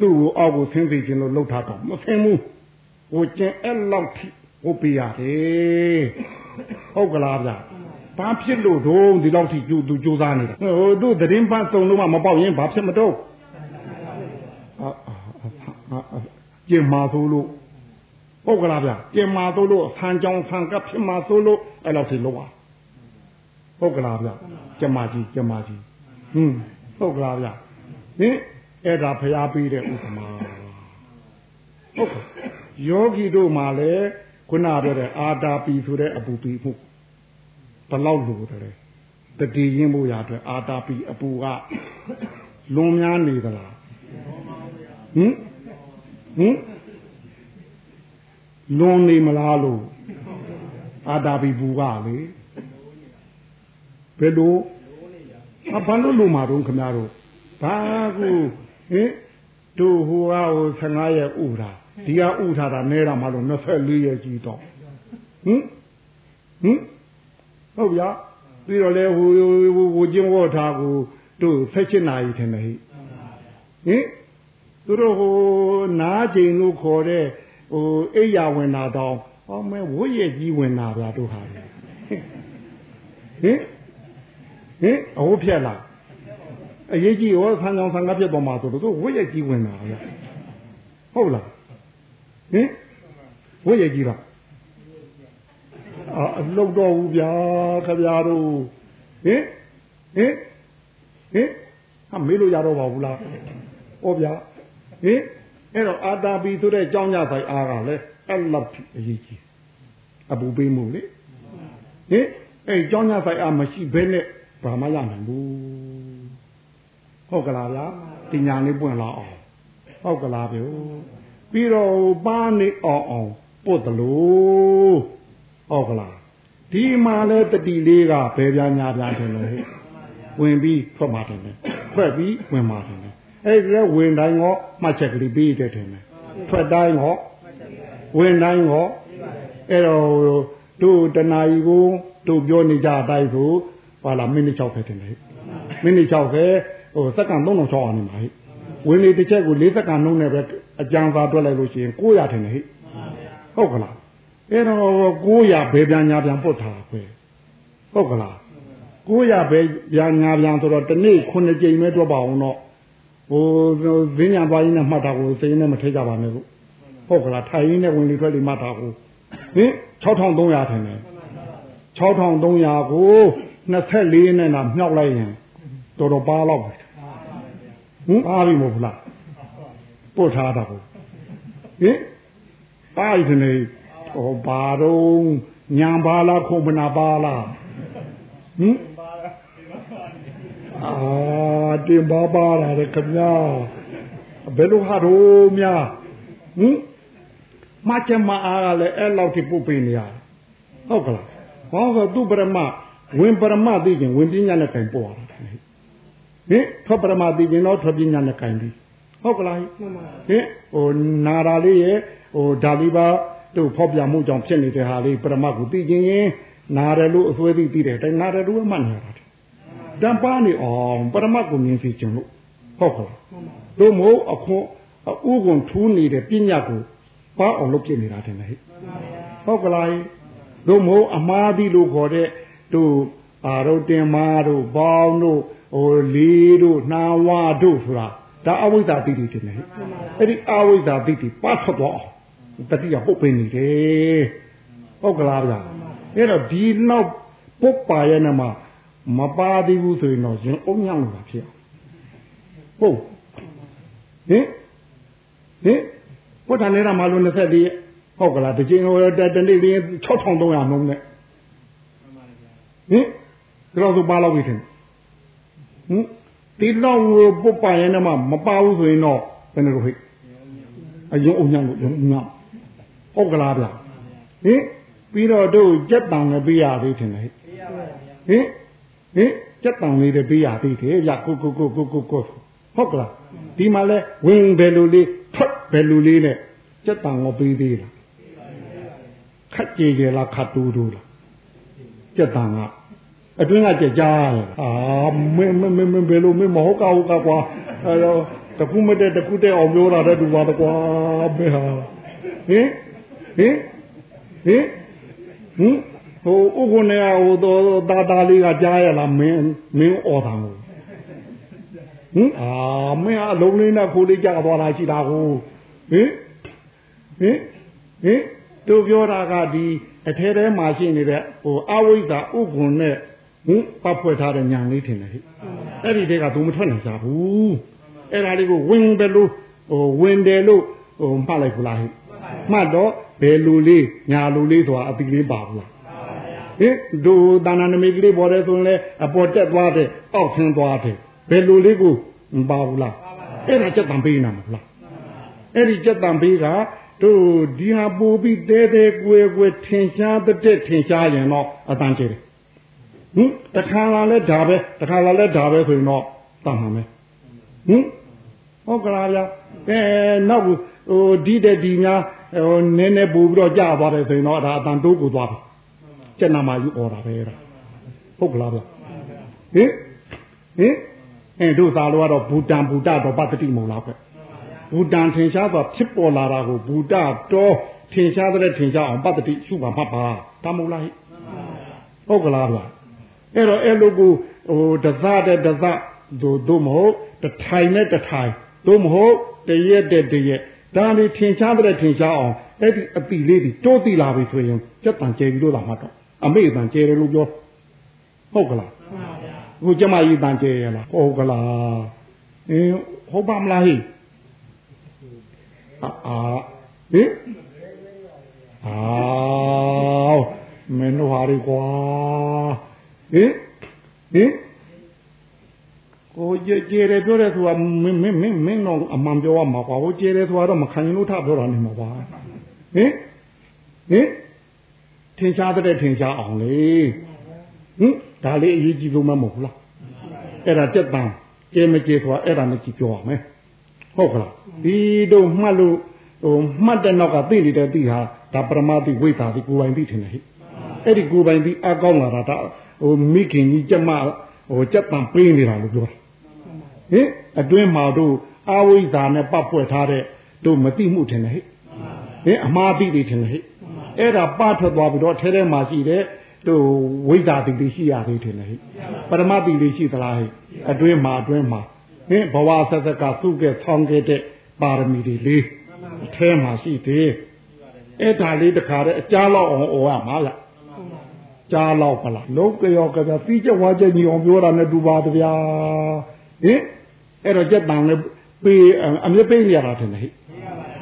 သူ့ကိုအောက်ကိုဆင်းစီခြင်းလို့လှုပ်ထားတော့မဆင်းဘူးဟိုကျင်အဲ့လောက်ထိဟုတ်ပြရတယ်ဟုတ်ကလားဗျဘာဖြစ်လို့တော့ဒီလောက်ထိကြိုးသူကြိုးစားနေတာဟိုတို့သတင်းပန်းစုံလို့မှမပေါက်ရင်ဘာဖြစ်မတော့ကျင်မာဆိုလို့ဟုတ်ကလားဗျကျင်မာဆိုလို့ဆန်ကြောင်ဆန်ကပ်ဖြစ်မာဆိုလို့အဲ့လောက်ထိလောက်ပါ ဟုတ်ကလားဗျကျမကြီးကျမကြီးဟင်းဟုတ်ကလားဗျဟင်အဲ့ဒါဖျားပြီးတဲ့ဥပမာဟုတ်ကဲ့ယောဂီတို့မှာလည်းခုနပြောတဲ့အာတာပီဆိုတဲ့အပူပီမှုဘလောက်လိုတယ်တတိရင်းဖို့ရအတွက်အာတာပီအပူကလွန်များနေသလားဟင်ဟင်လွန်နေမလားလို့အာတာပီပူကလေ ဘယ်လိုအဘာလို့လိုမှာတော့ခင်ဗျားတို့ဘာကူဟင်တို့ဟိုကဟို15ရက်ဥတာဒီကဥထားတာနဲတာမှလို့24ရက်ကြီးတော့ဟင်ဟင်ဟုတ်ဗျာပြီးတော့လေဟိုဟိုကျင်းဝေါ်ထားကိုတို့16နာရီထင်တယ်ဟိဟင်သူတို့ဟိုနားချိန်လို့ခေါ်တဲ့ဟိုအိယာဝင်တာတော့ဟောမဲဝိရကြီးဝင်တာဗျာတို့ဟာဟင် ဟင်အဟုတ်ဖြက်လားအရေးကြီးရောဆန်းချောင်းဆန်းကားပြတ်သွားမှာဆိုတော့သူဝိရကြီးဝင်တာဗျာဟုတ်လားဟင်ဝိရကြီးတော့အာအလုပ်တော့ဘူးဗျာခဗျာတို့ဟင်ဟင်ဟင်ဟာမေးလို့ရတော့ပါဘူးလားဟောဗျာဟင်အဲ့တော့အာတာပီဆိုတဲ့ကြောင်းကြဆိုင်အားကလည်းအဲ့လောက်အရေးကြီးအပူပေးမှုလေဟင်အဲ့ကြောင်းကြဆိုင်အားမရှိဘဲနဲ့ ဘာမှရနိုင်ဘူးဟုတ်ကလားဗျာတင်ညာလေးပွင့်လာအောင်ဟုတ်ကလားဗျပြီးတော့ပါနေအောင်အောင်ပို့တလို့ဟုတ်ကလားဒီမှာလဲတတိလေးကဘယ်ပြားညာပြားတယ်လို့ဝင်ပြီးထွက်มาတယ်ထွက်ပြီးဝင်มาတယ်အဲ့ဒီဝင်တိုင်းဟောမှတ်ချက်ကလေးပြီးတဲ့တယ်ထွက်တိုင်းဟောဝင်တိုင်းဟောအဲ့တော့တို့တဏှာကြီးကိုတို့ပြောနေကြအတိုင်းဆို ပါလာမိနစ်6ပဲတင်တယ်မိနစ်6ပဲဟိုစက္ကန့်36အောင်နေမှာဟိဝင်လေတစ်ချက်ကို4စက္ကန့်နှုံးနဲ့ပဲအကြံသာတွက်လိုက်လို့ရှိရင်900ထင်တယ်ဟိဟုတ်ကလားအဲ့တော့900ဘယ်ပြန်ညာပြန်ပုတ်ထားပဲဟုတ်ကလား900ဘယ်ပြန်ညာပြန်ဆိုတော့တနေ့9ကြိမ်ပဲတွက်ပါအောင်တော့ဟိုဈဉ္ညာသွားရင်းနဲ့မှတ်တာကိုစိတ်နဲ့မထိကြပါနဲ့လို့ဟုတ်ကလားထိုင်ရင်းနဲ့ဝင်လေထွက်လေမှတ်တာကိုဟင်6300ထင်တယ်6300ကို 24နဲ့တော့မြောက်လိုက်ရင်တော်တော်ပါတော့ဟင်ပါပြီမဟုတ်လားပို့ထားတာကိုဟင်ပါရီနေဟောဘာတော့ညာပါလားခုံမနာပါလားဟင်အာတင်ပါပါလာတယ်ခင်ဗျာဘယ်လိုဟာတော့များဟင်မချမအားကလည်းအဲ့လောက်ထိပုတ်ပေးနေရဟုတ်ကလားဟောဆိုသူပရမ ဝင်ပရမသိခြင်းဝင်ပညာနဲ့ကင်ပေါ်တာဟင်ထွက်ပရမသိခြင်းတော့ထွက်ပညာနဲ့ကင်ပြီးဟုတ်ကလားဟင်ဟိုနာရာလေးရဲ့ဟိုဒါလီပါတို့ဖောက်ပြမှုကြောင့်ဖြစ်နေတဲ့ဟာလေးပရမကိုသိခြင်းရင်နာရလို့အစွဲသိသိတယ်တိုင်နာရလို့မှတ်နေတာတံပါနေအောင်ပရမတ်ကိုမြင်စီခြင်းလို့ဟုတ်ကဲ့တို့မို့အခွန်ဥကွန်ထူးနေတဲ့ပညာကိုပါအောင်လုပ်ပြနေတာတယ်ဟဲ့ဟုတ်ကလားတို့မို့အမားသည်လို့ခေါ်တဲ့ တို့အာတို့တင်မာတို့ဘောင်းတို့ဟိုလီတို့နှာဝါတို့ဆိုတာဒါအဝိဇ္ဇာတိတိတင်တယ်ဟဲ့အဲ့ဒီအဝိဇ္ဇာတိတိပတ်ထွက်သွားအောင်တတိယပုတ်ပင်နေတယ်ဟုတ်ကလားဗျာအဲ့တော့ဒီနောက်ပုတ်ပါရဲ့နမှာမပါသေးဘူးဆိုရင်တော့ရင်အုံညောင်းလို့ဖြစ်အောင်ဟုတ်ဟင်ဟင်ဘုရားနေတာမလို့24ရက်ဟုတ်ကလားတချင်းဟိုတနေ့လေး6300နှုံးနဲ့ ဟင်ဒီလောက်ဆိုပါလောက်ပြီထင်ဟင်ဒီလောက်ပုတ်ပါရဲ့နမှာမပါဘူးဆိုရင်တော့ဘယ်လိုဟိအယုံအုံညောင်းလို့ယုံညောင်းဟုတ်ကလားဗျာဟင်ပြီးတော့တို့ကြက်တံလည်းပေးရသေးတယ်ဟင်ဟင်ဟင်ကြက်တံလေးတွေပေးရသေးတယ်ရကိုကိုကိုကိုကိုကိုဟုတ်ကလားဒီမှာလဲဝင်ဘယ်လိုလေးထွက်ဘယ်လိုလေးနဲ့ကြက်တံကိုပေးသေးလားခက်ကြည်ကြလားခတ်တူးတူးလားကြက်တံက အတွင်းကကြက်ကြားအာမင်းမင်းမင်းဘယ်လိုမင်းမဟုတ်ကောက်ကကွာအဲတော့တခုမတဲ့တခုတဲ့အောင်ပြောတာတဲ့သူပါတကွာဘယ်ဟာဟင်ဟင်ဟင်ဟင်ဟိုဥက္ကုနေဟိုတော့တာတာလေးကကြားရလားမင်းမင်းអော်တာကိုဟင်အာမင်းအလုံးလေးနဲ့ခိုးလေးကြသွားတာရှိတာကိုဟင်ဟင်ဟင်တို့ပြောတာကဒီအထဲထဲမှာရှိနေတဲ့ဟိုအဝိဇ္ဇာဥက္ကုနဲ့ ဟင်ပတ်ဖွဲ့ထားတဲ့ညာလေးထင်တယ်ဟိအဲ့ဒီတဲကသူမထွက်နိုင်ကြဘူးအဲ့ဒါလေးကိုဝင်တယ်လို့ဟိုဝင်တယ်လို့ဟိုမှတ်လိုက်ဘူးလားဟိမှတ်တော့ဘယ်လူလေးညာလူလေးဆိုတာအတိလေးပါဘူးလားဟင်ဒုတာနာနမိတ်ကလေးပေါ်တယ်ဆိုရင်လေအပေါ်တက်သွားတယ်အောက်ဆင်းသွားတယ်ဘယ်လူလေးကိုမပါဘူးလားအဲ့ဒါစက်တံပေးနာမလားအဲ့ဒီစက်တံပေးကတို့ဒီဟာပို့ပြီးတဲတဲကွယ်ကွယ်ထင်ရှားတဲ့ထင်ရှားရင်တော့အတန်ကျေတယ် ဟင်တခါလာလဲဒါပဲတခါလာလဲဒါပဲဆိုရင်တော့တတ်မှာမယ်ဟင်ဟုတ်ကလားဗျာအဲနောက်ဟိုဒီတဲ့ဒီများဟိုနည်းနည်းပို့ပြီးတော့ကြာသွားတယ်ဆိုရင်တော့ဒါအတန်တိုးကိုသွားပြီကျက်နာမယူអော်တာပဲဒါဟုတ်ကလားဗျဟင်ဟင်အဲတို့သာလို့ကတော့ဘူတံဘူတတော့ပတ္တိမုံလားပဲဘူတံထင်ရှားသောဖြစ်ပေါ်လာတာကိုဘူတတော့ထင်ရှားတဲ့ထင်ရှားအောင်ပတ္တိရှုပါမှတ်ပါတမုံလားဟိဟုတ်ကလားဗျ အဲ့တော့အဲ့လိုကိုဟိုတသတဲ့တသတို့တို့မဟုတ်တထိုင်နဲ့တထိုင်တို့မဟုတ်တရက်တဲ့တရက်ဒါလေးထင်ရှားတဲ့ထင်ရှားအောင်အဲ့ဒီအပီလေးတွေတိုးတိလာပြီဆိုရင်စက်တန်ကျဲပြီးလို့လာမှတော့အမေတန်ကျဲတယ်လို့ပြောဟုတ်ကလားမှန်ပါဗျာခုကျမကြီးတန်ကျဲရလားဟုတ်ကလားအင်းဟုတ်ပါမလားဟိအာအာဟိအာမင်းတို့ဟာရီကွာ ဟင်ဟင်ကိုကြည်ကြည်တယ်ပြောတယ်ဆိုတာမင်းမင်းမင်းမင်းတော့အမှန်ပြောရမှာကွာဟိုကြည်တယ်ဆိုတာတော့မခံရင်လို့ထပြောတာနေမှာပါဟင်ဟင်ထင်ရှားတဲ့ထင်ရှားအောင်လေဟင်ဒါလေးအရေးကြီးဆုံးမမဟုတ်လားအဲ့ဒါတက်တန်ကျဲမကျဲဆိုတာအဲ့ဒါမကြည့်ပြောရမယ်ဟုတ်ကလားဒီတော့မှတ်လို့ဟိုမှတ်တဲ့နောက်ကသိနေတဲ့သိဟာဒါပရမတိဝိသတိကိုယ်ပိုင်သိထင်တယ်ဟိအဲ့ဒီကိုယ်ပိုင်သိအကောင်းလာတာဒါ ဟိုမိခင်ကြီးကြက်မဟိုကြက်တန်ပေးနေတာလို့ပြောတာဟင်အတွင်းမှာတို့အာဝိဇ္ဇာနဲ့ပတ်ဖွဲ့ထားတဲ့တို့မသိမှုထင်တယ်ဟိဟင်အမှားသိတယ်ထင်တယ်ဟိအဲ့ဒါပထွက်သွားပြီးတော့ထဲထဲမှာရှိတဲ့တို့ဝိဇ္ဇာတိတိရှိရသေးတယ်ဟိပရမတိတိရှိသလားဟိအတွင်းမှာအတွင်းမှာဟင်ဘဝဆက်ဆက်ကသုကဲဆောင်းခဲ့တဲ့ပါရမီတွေလေးအထဲမှာရှိသေးအဲ့ဒါလေးတခါတည်းအကြားလောက်အောင်ဩရမှာလားဟ ကြားလောက်ပလားလုံးကြောကပြပြီးချက်ဝါချက်ညီအောင်ပြောတာနဲ့တူပါတဗျာဟင်အဲ့တော့ကြက်တန်လည်းပေးအမြဲပေးနေရတာထင်တယ်ဟိ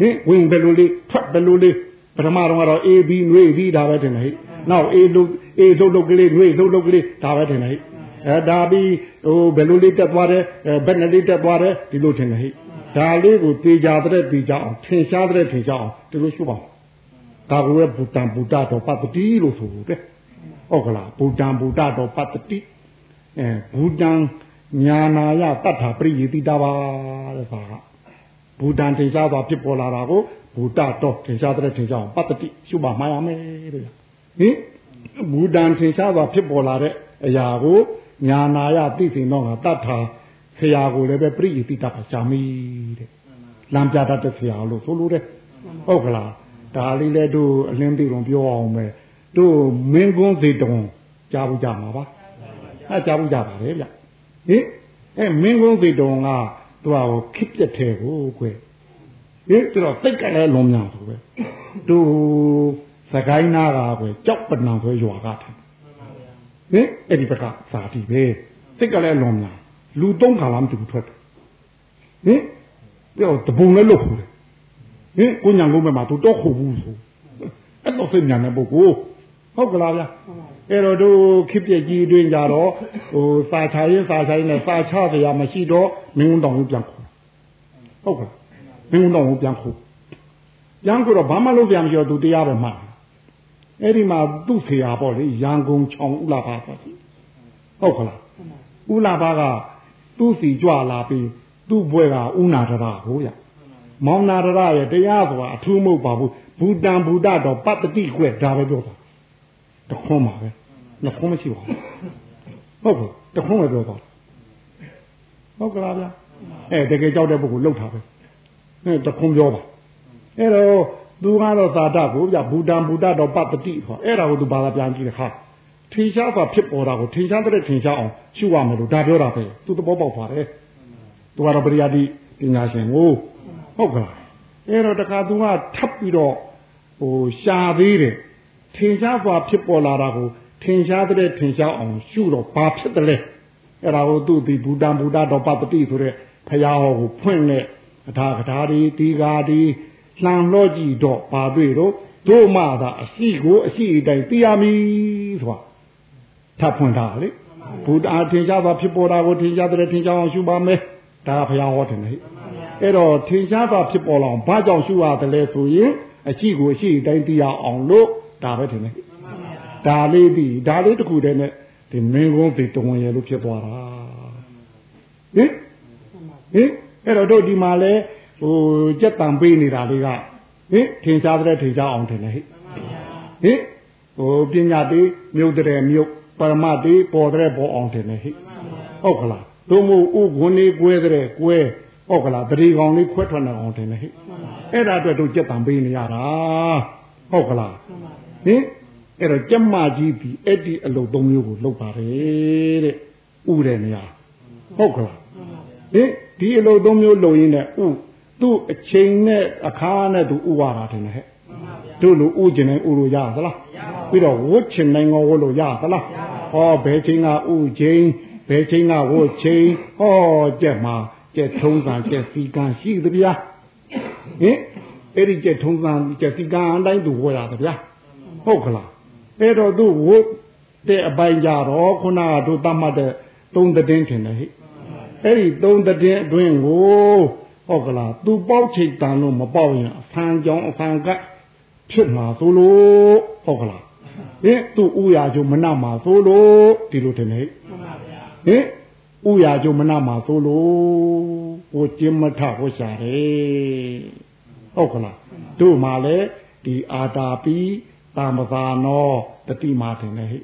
ဟင်ဝင်ဘယ်လိုလေးထွက်ဘယ်လိုလေးပထမတော့ကတော့ A B နှွေးပြီးဒါပဲထင်တယ်ဟိနောက် A လုတ် A လုတ်လုတ်ကလေးနှွေးလုတ်လုတ်ကလေးဒါပဲထင်တယ်ဟိအဲဒါပြီးဟိုဘယ်လိုလေးတက်သွားတယ်ဘယ်နဲ့လေးတက်သွားတယ်ဒီလိုထင်တယ်ဟိဒါလေးကိုတေချာတဲ့တေချာအောင်ထင်ရှားတဲ့ထင်ရှားအောင်ဒီလိုရှုပါဒါကိုပဲဘူတံဘူတတော်ပတ္တိလို့ဆိုတယ် ဟုတ်ကလားဘူတံဘူတတော်ပတ္တိအဲဘူတံညာနာယတတ္ထာပရိယေတိတာပါတဲ့ပါဘူတံထင်ရှားသွားဖြစ်ပေါ်လာတာကိုဘူတတော်ထင်ရှားတဲ့ထင်ရှားအောင်ပတ္တိရှုပါမှားရမယ်တဲ့ဟင်ဘူတံထင်ရှားသွားဖြစ်ပေါ်လာတဲ့အရာကိုညာနာယသိသိတော့ကတတ္ထာဆရာကိုလည်းပဲပရိယေတိတာပါရှာမိတဲ့လမ်းပြတတ်တဲ့ဆရာလို့ဆိုလို့တဲ့ဟုတ်ကလားဒါလေးလည်းတို့အလင်းသိတော်ပြောအောင်မယ် တို့မင်းကွန်းစေတုံကြားဘူးကြမှာပါအဲကြားဘူးကြပါလေဗျဟင်အဲမင်းကုန်းစေတုံကသူကခစ်ပြက်ထဲကိုကွယ်ဟင်သူတော့စိတ်ကလည်းလုံးများဆိုပဲသူစကိုင်းနာကကွယ်ကြောက်ပနံဆိုရွာကထဟင်အဲ့ဒီဘက်ကစာတီပဲစိတ်ကလည်းလုံးများလူသုံးခါလားမတူထွက်ဟင်ပြောတပုံလည်းလွတ်ခုတယ်ဟင်ကိုညာလုံးမဲ့မှာသူတော့ခုဘူးဆိုအဲ့တော့စိတ်ညာတဲ့ပုဂ္ဂိုလ် ဟုတ်ကလားဗျာအဲ့တော့တို့ခစ်ပြက်ကြီးအတွင်းကြတော့ဟိုစာချရင်စာချိုင်းနဲ့စာချစရာမရှိတော့မင်းတောင်ကိုပြန်ခေါ်ဟုတ်ကဲ့မင်းတောင်ကိုပြန်ခေါ်ပြန်ခေါ်တော့ဘာမှလုပ်ပြန်မပြောသူတရားပဲမှာအဲ့ဒီမှာသူ့ဖေဟာပေါ့လေရန်ကုန်ချောင်းဥလာဘာဆိုဟုတ်ကလားဥလာဘာကသူ့စီကြွလာပြီးသူ့ဘွဲကဥနာတရဟိုရမောင်နာတရရဲ့တရားဆိုတာအထူးမဟုတ်ပါဘူးဘူတံဘူတတော်ပတ္တိကွဲ့ဒါပဲပြောတာ တခွန်းပါပဲနှခွန်းမရှိပါဘူးဟုတ်ကဲ့တခွန်းပဲပြောတော့ဟုတ်ကလားဗျာအဲတကယ်ကြောက်တဲ့ပုဂ္ဂိုလ်လှုပ်တာပဲအဲတခွန်းပြောပါအဲ့တော့သူကတော့သာတကိုဗျဘူတံဘူတတော်ပတ္တိဟောအဲ့ဒါကိုသူဘာသာပြန်ကြည့်တယ်ခါထင်ရှားစွာဖြစ်ပေါ်တာကိုထင်ရှားတဲ့ထင်ရှားအောင်ရှုရမယ်လို့ဒါပြောတာပဲသူသဘောပေါက်ပါတယ်သူကတော့ပရိယာတိပညာရှင်ကိုဟုတ်ကလားအဲ့တော့တခါသူကထပ်ပြီးတော့ဟိုရှာသေးတယ် ထင်ရှားစွာဖြစ်ပေါ်လာတာကိုထင်ရှားတဲ့ထင်ရှားအောင်ရှုတော့ဘာဖြစ်တယ်လဲအဲ့ဒါကိုသူ့ဒီဘူတံဘူတတော်ပတ္တိဆိုတဲ့ဖရာဟောကိုဖွင့်တဲ့အထာကထာဒီဒီဃာဒီလှန်လို့ကြည့်တော့ပါတွေ့တော့တို့မှသာအရှိကိုအရှိအတိုင်းသိရမည်ဆိုတာထပ်ဖွင့်တာလေဘုရားထင်ရှားစွာဖြစ်ပေါ်တာကိုထင်ရှားတဲ့ထင်ရှားအောင်ရှုပါမယ်ဒါဖရာဟောတယ်လေအဲ့တော့ထင်ရှားစွာဖြစ်ပေါ်လာအောင်ဘာကြောင့်ရှုရတယ်လဲဆိုရင်အရှိကိုအရှိအတိုင်းသိရအောင်လို့ ဒါပဲထင်တယ်ဒါလေးဒီဒါလေးတခုတည်းနဲ့ဒီမင်းကုန်းဒီတဝန်ရလို့ဖြစ်သွားတာဟင်ဟင်အဲ့တော့တို့ဒီမှာလဲဟိုကြက်တံပေးနေတာလေးကဟင်ထင်ရှားတဲ့ထင်ရှားအောင်ထင်တယ်ဟိဟင်ဟိုပညာတိမြုပ်တဲ့မြုပ်ပရမတိပေါ်တဲ့ပေါ်အောင်ထင်တယ်ဟိဟုတ်ကလားတို့မို့ဥခွန်လေးကွဲတဲ့ကွဲဟုတ်ကလားတတိကောင်လေးခွဲထွက်နေအောင်ထင်တယ်ဟိအဲ့ဒါအတွက်တို့ကြက်တံပေးနေရတာဟုတ်ကလား ဟင်အဲ့တော့ကျမကြီးဒီအဲ့ဒီအလုပ်သုံးမျိုးကိုလုပ်ပါတယ်တဲ့ဥတဲ့နေရာဟုတ်ကလားဟင်ဒီအလုပ်သုံးမျိုးလုပ်ရင်းနဲ့ဥသူ့အချိန်နဲ့အခါနဲ့သူဥပါတာတယ်ဟဲ့တို့လိုဥကျင်နေဥလို့ရသလားပြီးတော့ဝတ်ချင်နိုင်ငေါဝတ်လို့ရသလားဟောဘယ်ချိန်ကဥချိန်ဘယ်ချိန်ကဝတ်ချိန်ဟောကြက်မှာကြက်ထုံးစံကြက်စီကံရှိသဗျာဟင်အဲ့ဒီကြက်ထုံးစံကြက်စီကံအတိုင်းသူဝတ်ရသဗျာ ဟုတ်ကလားအဲ့တော့သူဝတ်တဲ့အပိုင်းကြတော့ခုနကတို့တတ်မှတ်တဲ့သုံးတဲ့င်းထင်တယ်ဟိအဲ့ဒီသုံးတဲ့အတွင်းကိုဟုတ်ကလားသူပေါက်ချိတ်တန်လို့မပေါက်ရင်အဖန်ကြောင်အဖန်ကဖြစ်မှာဆိုလို့ဟုတ်ကလားဟင်သူဥရာကျုံမနမှာဆိုလို့ဒီလိုတင်နေဟင်ဥရာကျုံမနမှာဆိုလို့ဟိုကျင်းမထဟောရှာတယ်ဟုတ်ကလားတို့မှလည်းဒီအာတာပီ တာမသာနောတတိမာတင်နေဟိ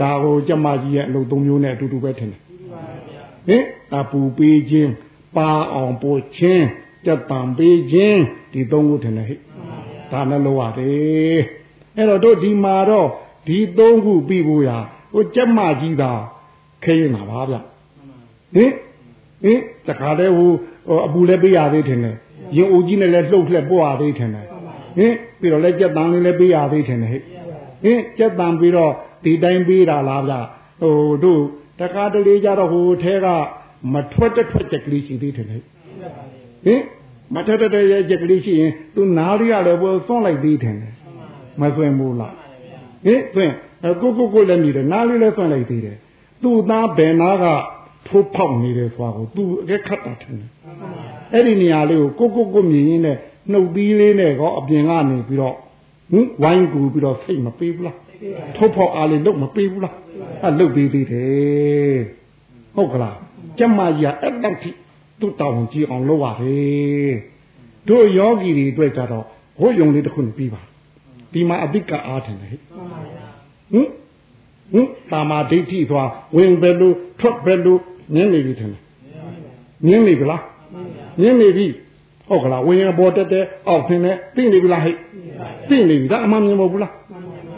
ဒါကိုကျမကြီးရဲ့အလုပ်သုံးမျိုးနဲ့အတူတူပဲထင်တယ်ဟင်အပူပေးခြင်းပါအောင်ပို့ခြင်းကြက်ပံပေးခြင်းဒီသုံးခုထင်တယ်ဟိဒါနဲ့လို့ရတယ်အဲ့တော့တို့ဒီမှာတော့ဒီသုံးခုပြီးဖို့ရာဟိုကြက်မကြီးသာခဲရင်ပါဗျဟင်ဟင်တခါတည်းဟိုအပူလည်းပေးရသေးတယ်ရင်အိုကြီးနဲ့လည်းလှုပ်လှက်ပို့ရသေးတယ်ဟင် ပြီးတော့လည်းကြက်တန်လေးလည်းပေးရသေးတယ်ဟဲ့ဟင်ကြက်တန်ပြီးတော့ဒီတိုင်းပေးတာလားဗျဟိုတို့တကားတလေကြတော့ဟိုထဲကမထွက်တထွက်ချက်ကလေးရှိသေးတယ်လေဟင်မထွက်တရဲ့ချက်ကလေးရှိရင်သူနားရီရလည်းဘောစွန့်လိုက်သေးတယ်မစွန့်ဘူးလားဟင်စွန့်ကိုကိုကိုလည်းမြည်တယ်နားလေးလည်းစွန့်လိုက်သေးတယ်သူ့သားဘယ်နာကထိုးဖောက်နေတယ်ဆိုတာကိုသူအကဲခတ်တာထင်တယ်အဲ့ဒီနေရာလေးကိုကိုကိုကိုမြင်ရင်းနဲ့ နှုတ်သီးလေးနဲ့ကောအပြင်ကနေပြီးတော့ဟင်ဝိုင်းကူပြီးတော့စိတ်မပေးဘူးလားထုတ်ဖို့အားလေးလုပ်မပေးဘူးလားအဲ့လုပ်ပေးသေးတယ်ဟုတ်ကလားကျမကြီးအဲ့တောက်ထိသူ့တောင်းကြည့်အောင်လုပ်ရတယ်တို့ယောဂီတွေအတွက်ကြတော့ဟိုယုံလေးတစ်ခုပြီးပါဒီမှာအတိကအားထင်တယ်ဟင်ဟင်တာမာဒိဋ္ဌိသွားဝင်ပဲလို့ထွက်ပဲလို့နင်းနေပြီထင်တယ်နင်းနေပြီလားနင်းနေပြီ ဟုတ်ကလားဝိညာဉ်ပေါ်တက်တဲ့အောက်ဆင်းနေသိနေပြီလားဟဲ့သိနေပြီဒါအမှန်မြင်မဟုတ်ဘူးလား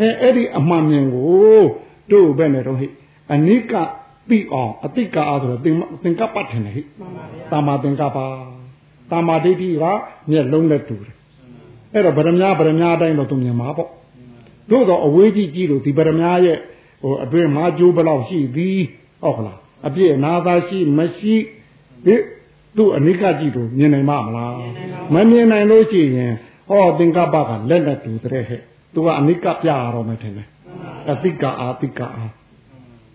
အဲအဲ့ဒီအမှန်မြင်ကိုတို့ဘယ်နဲ့တော့ဟဲ့အနိကသိအောင်အတိကအားဆိုတော့သင်သင်္ကပ္ပထင်တယ်ဟဲ့တာမာသင်္ကပ္ပတာမာဒိဋ္ဌိကမျက်လုံးနဲ့တူတယ်အဲ့တော့ဗရမ ्या ဗရမ ्या အတိုင်းတော့သူမြင်မှာပေါ့တို့တော့အဝေးကြီးကြီးလို့ဒီဗရမ ्या ရဲ့ဟိုအတွင်းမှာကျိုးဘလောက်ရှိသည်ဟုတ်ကလားအပြည့်အနာသာရှိမရှိဒီ သူ့အနိကကြည့်လို့မြင်နိုင်မှာမလားမမြင်နိုင်လို့ရှိရင်ဟောသင်္ကပ္ပကလက်နဲ့တူတဲ့ဟဲ့သူကအနိကပြရတော့မယ်ထင်တယ်အတိကအာတိကအာ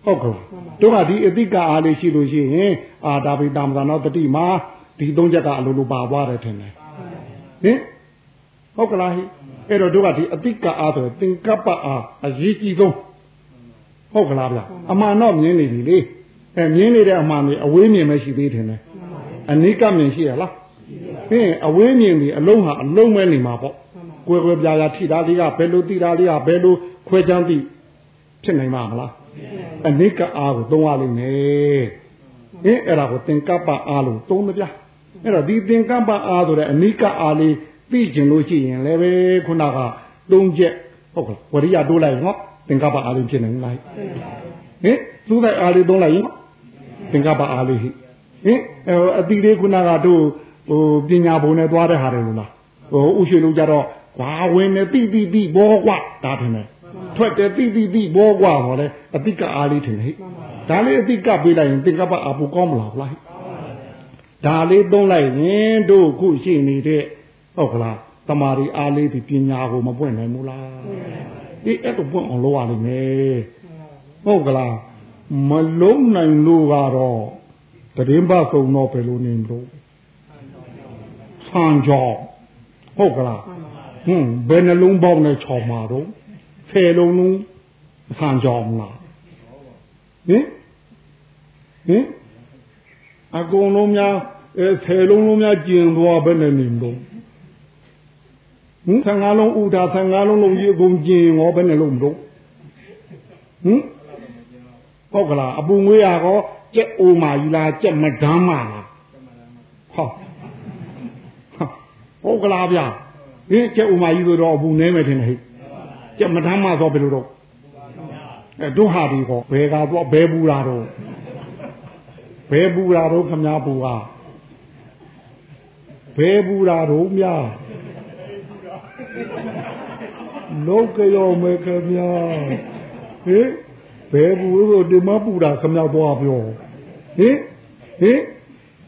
ဟုတ်ကဲ့တို့ကဒီအတိကအားလေးရှိလို့ရှိရင်အာဒါဘိတမသာနောတတိမှာဒီသုံးချက်ကအလိုလိုပါသွားတယ်ထင်တယ်ဟင်ဟုတ်ကလားဟိအဲ့တော့တို့ကဒီအတိကအားဆိုသင်္ကပ္ပအားအရေးကြီးဆုံးဟုတ်ကလားဗျအမှန်တော့မြင်နေပြီလေအဲမြင်နေတဲ့အမှန်ကြီးအဝေးမြင်မရှိသေးတယ်နဲ့အ နိကမြင်ရှိရလားဟင်းအဝေးမြင်ပြီအလုံးဟာအလုံးမဲနေမှာပေါ့ကွယ်ကွယ်ပြာပြာထိတာလေးကဘယ်လိုတိတာလေးကဘယ်လိုခွဲချမ်းတိဖြစ်နိုင်မှာမလားအနိကအားကိုသုံးရလိမ့်မယ်ဟင်းအဲ့ဒါကိုသင်္ကပ္ပအားလို့သုံးမပြအဲ့တော့ဒီသင်္ကပ္ပအားဆိုတဲ့အနိကအားလေးသိကျင်လို့ရှိရင်လည်းပဲခုနကသုံးချက်ဟုတ်ကဲ့ဝရိယတိုးလိုက်နော်သင်္ကပ္ပအားလေးဖြစ်နေလားဟင်သူ့တဲ့အားလေးသုံးလိုက်ရင်သင်္ကပ္ပအားလေးဟိ ဟင်အတိလေးခုနကတို့ဟိုပညာဘုံနဲ့သွားတဲ့ဟာတွေလို့လားဟိုဥရှိလို့ကြတော့ကွာဝင်နေတိတိတိဘောကွာဒါထင်တယ်ထွက်တယ်တိတိတိဘောကွာဟောလေအတိကအားလေးထင်တယ်ဟိဒါလေးအတိကပေးလိုက်ရင်သင်္ကပ္ပအာပူကောင်းမလားလားဒါလေးသုံးလိုက်ရင်တို့ခုရှိနေတဲ့ဟုတ်ကလားတမာရီအားလေးဒီပညာကိုမပွင့်နိုင်ဘူးလားအေးအဲ့တော့ပွင့်အောင်လုပ်ရလိမ့်မယ်ဟုတ်ကလားမလုံးနိုင်လို့ကတော့ တရင်ပါဆုံးတော့ဘယ်လိုနေမလို့ဆန်ကြောဟုတ်ကလားဟွန်းဘယ်နှလုံးပေါက်နဲ့ချော်မှာတော့ဆယ်လုံးလုံးဆန်ကြောမလားဟင်ဟင်အကုန်လုံးများအဲဆယ်လုံးလုံးများကျင်သွားဘယ်နဲ့နေမလို့ဟင်15လုံးဥဒါ15လုံးလုံးရေကုန်ကျင်ရောဘယ်နဲ့လုံးမလို့ဟင်ဟုတ်ကလားအပူငွေးရကော ကြက်အိုမာကြီးလားကြက်မဒမ်းမာလားဟောဟုတ်ကလားဗျဟင်ကြက်အိုမာကြီးဆိုတော့အပူနဲမယ်ထင်တယ်ဟဲ့ကြက်မဒမ်းမာဆိုဘယ်လိုတော့အဲတို့ဟာဒီကောဘယ်ကတော့ဘဲဘူးလားတော့ဘဲဘူးလားတော့ခမများဘူးကဘဲဘူးလားတော့မြာလောကရောမေခမများဟင် ဘယ်ဘူးဆိုဒီမပူတာခမရောက်သွားပြောဟင်ဟင်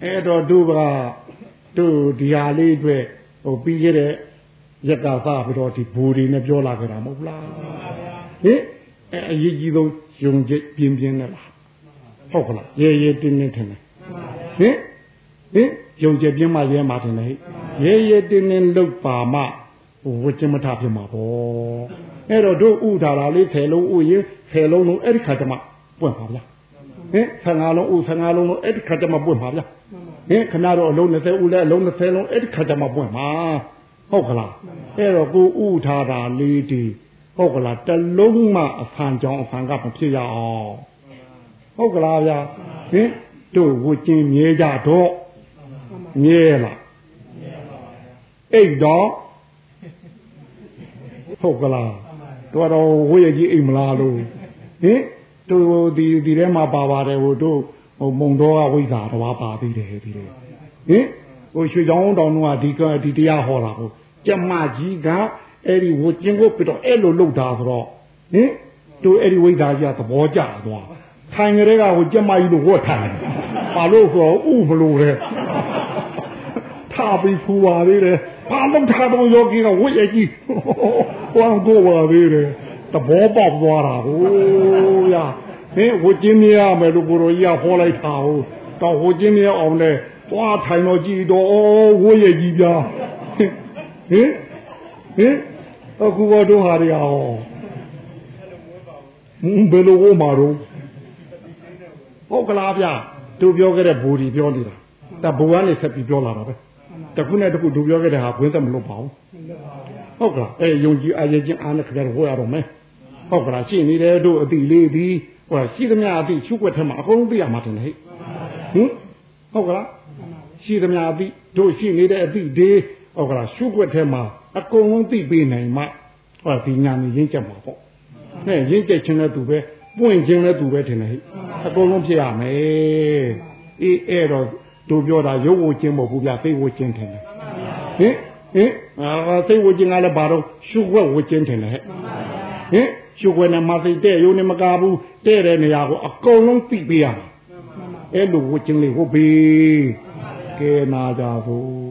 အဲ့တော့တို့ကတို့ဒီဟာလေးအတွက်ဟိုပြီးခဲ့တဲ့ရက်ကစားပြီးတော့ဒီဘူတွေနဲ့ပြောလာကြတာမဟုတ်လားဟင်အဲအရေးကြီးဆုံးယုံကြည်ပြင်းပြင်းနဲ့လားဟုတ်ကလားရဲရဲတင်းတင်းထင်တယ်ဟင်ဟင်ယုံကြည်ပြင်းမှရဲမှထင်တယ်ရဲရဲတင်းတင်းလုတ်ပါမှ ဝကျမထဖြစ်မှာပေါ့အဲ့တော့တို့ဥထားတာလေး၁၀လုံးဥရင်၁၀လုံးလုံးအဲ့ဒီခါကျမှပွင့်ပါဗျာဟင်15လုံးဥ15လုံးလုံးအဲ့ဒီခါကျမှပွင့်ပါဗျာဟင်ခဏတော့အလုံး20ဥလဲအလုံး20လုံးအဲ့ဒီခါကျမှပွင့်ပါဟုတ်ကလားအဲ့တော့ကိုဥထားတာလေးဒီဟုတ်ကလားတလုံးမှအဆန်ကြောင်းအဆန်ကမဖြစ်ရအောင်ဟုတ်ကလားဗျာဟင်တို့ဝကျင်မြဲကြတော့မြဲလားအိတ်တော့ ဟုတ်ကလားတော်တော်ဝိရကြီးအိမ်မလားလို့ဟင်တို့ဒီဒီထဲမှာပါပါတယ်ဟိုတို့ဟိုမုံတော်ကဝိဇ္ဇာတော်ပါသေးတယ်ဒီလေဟင်ဟိုရွှေချောင်းတောင်တို့ကဒီကဒီတရားဟောတာကိုကျမကြီးကအဲ့ဒီဝကျင်းကိုပြတော့အဲ့လိုလုပ်တာဆိုတော့ဟင်တို့အဲ့ဒီဝိဒါကြီးကသဘောကျသွားထိုင်ကြတဲ့ကဟိုကြက်မကြီးလို့ဝတ်ထိုင်ဘာလို့ဆိုဥမလို့လေထားပြီးဖူပါသေးတယ်ဘာလို့ထားတော့ယောဂီကဝတ်ရကြီး ဟောကိုပါသေးတယ်သဘောပေါက်သွားတာဟိုရဟင်ဝတ်ချင်းမရမယ်လို့ကိုရောကြီးကဟောလိုက်တာဟိုတော့ဝတ်ချင်းမရအောင်လဲသွားထိုင်တော့ကြည့်တော့ဝတ်ရကြီးပြဟင်ဟင်အခုတော့ဟာတွေဟောဘယ်လိုဝမှာတော့ဟုတ်ကလားဗျာသူပြောခဲ့တဲ့ဘူဒီပြောနေတာဒါဘူကနေဆက်ပြီးပြောလာတာပဲတခုနဲ့တခုသူပြောခဲ့တဲ့ဟာဘွင်းသက်မလို့ပါဘူး ဟုတ်ကလားအဲယုံကြည်အားရခြင်းအားနဲ့ခကြတော့ဟောရတော့မယ်ဟုတ်ကလားရှိနေတယ်တို့အတိလေးဒီဟောရှိသမျှအတိရှုွက်ထဲမှာအကုန်လုံးသိရမှာတင်လေဟင်ဟုတ်ကလားရှိသမျှအတိတို့ရှိနေတဲ့အတိဒီဟုတ်ကလားရှုွက်ထဲမှာအကုန်လုံးသိပေးနိုင်မှဟောဒီညာနေရင်းချက်မှာပေါ့ဟဲ့ရင်းချက်ချင်းတဲ့သူပဲပွင့်ခြင်းတဲ့သူပဲထင်တယ်ဟဲ့အကုန်လုံးဖြစ်ရမယ်အေးအဲ့တော့တို့ပြောတာရုပ်ဝချင်းမဟုတ်ဘူးဗျသိဝချင်းထင်တယ်ဟင် ဟင်အာသိဝချင်းကလည်းဘာတော့ရှုွက်ဝချင်းထင်တယ်ဟဲ့ဟင်ရှုွက်နဲ့မသိတဲ့ရုံနဲ့မကားဘူးတဲ့တဲ့နေရာကိုအကုန်လုံးသိပေးရမယ်အဲ့လိုဝချင်းလေးဟုတ်ပြီကဲနာကြဘူး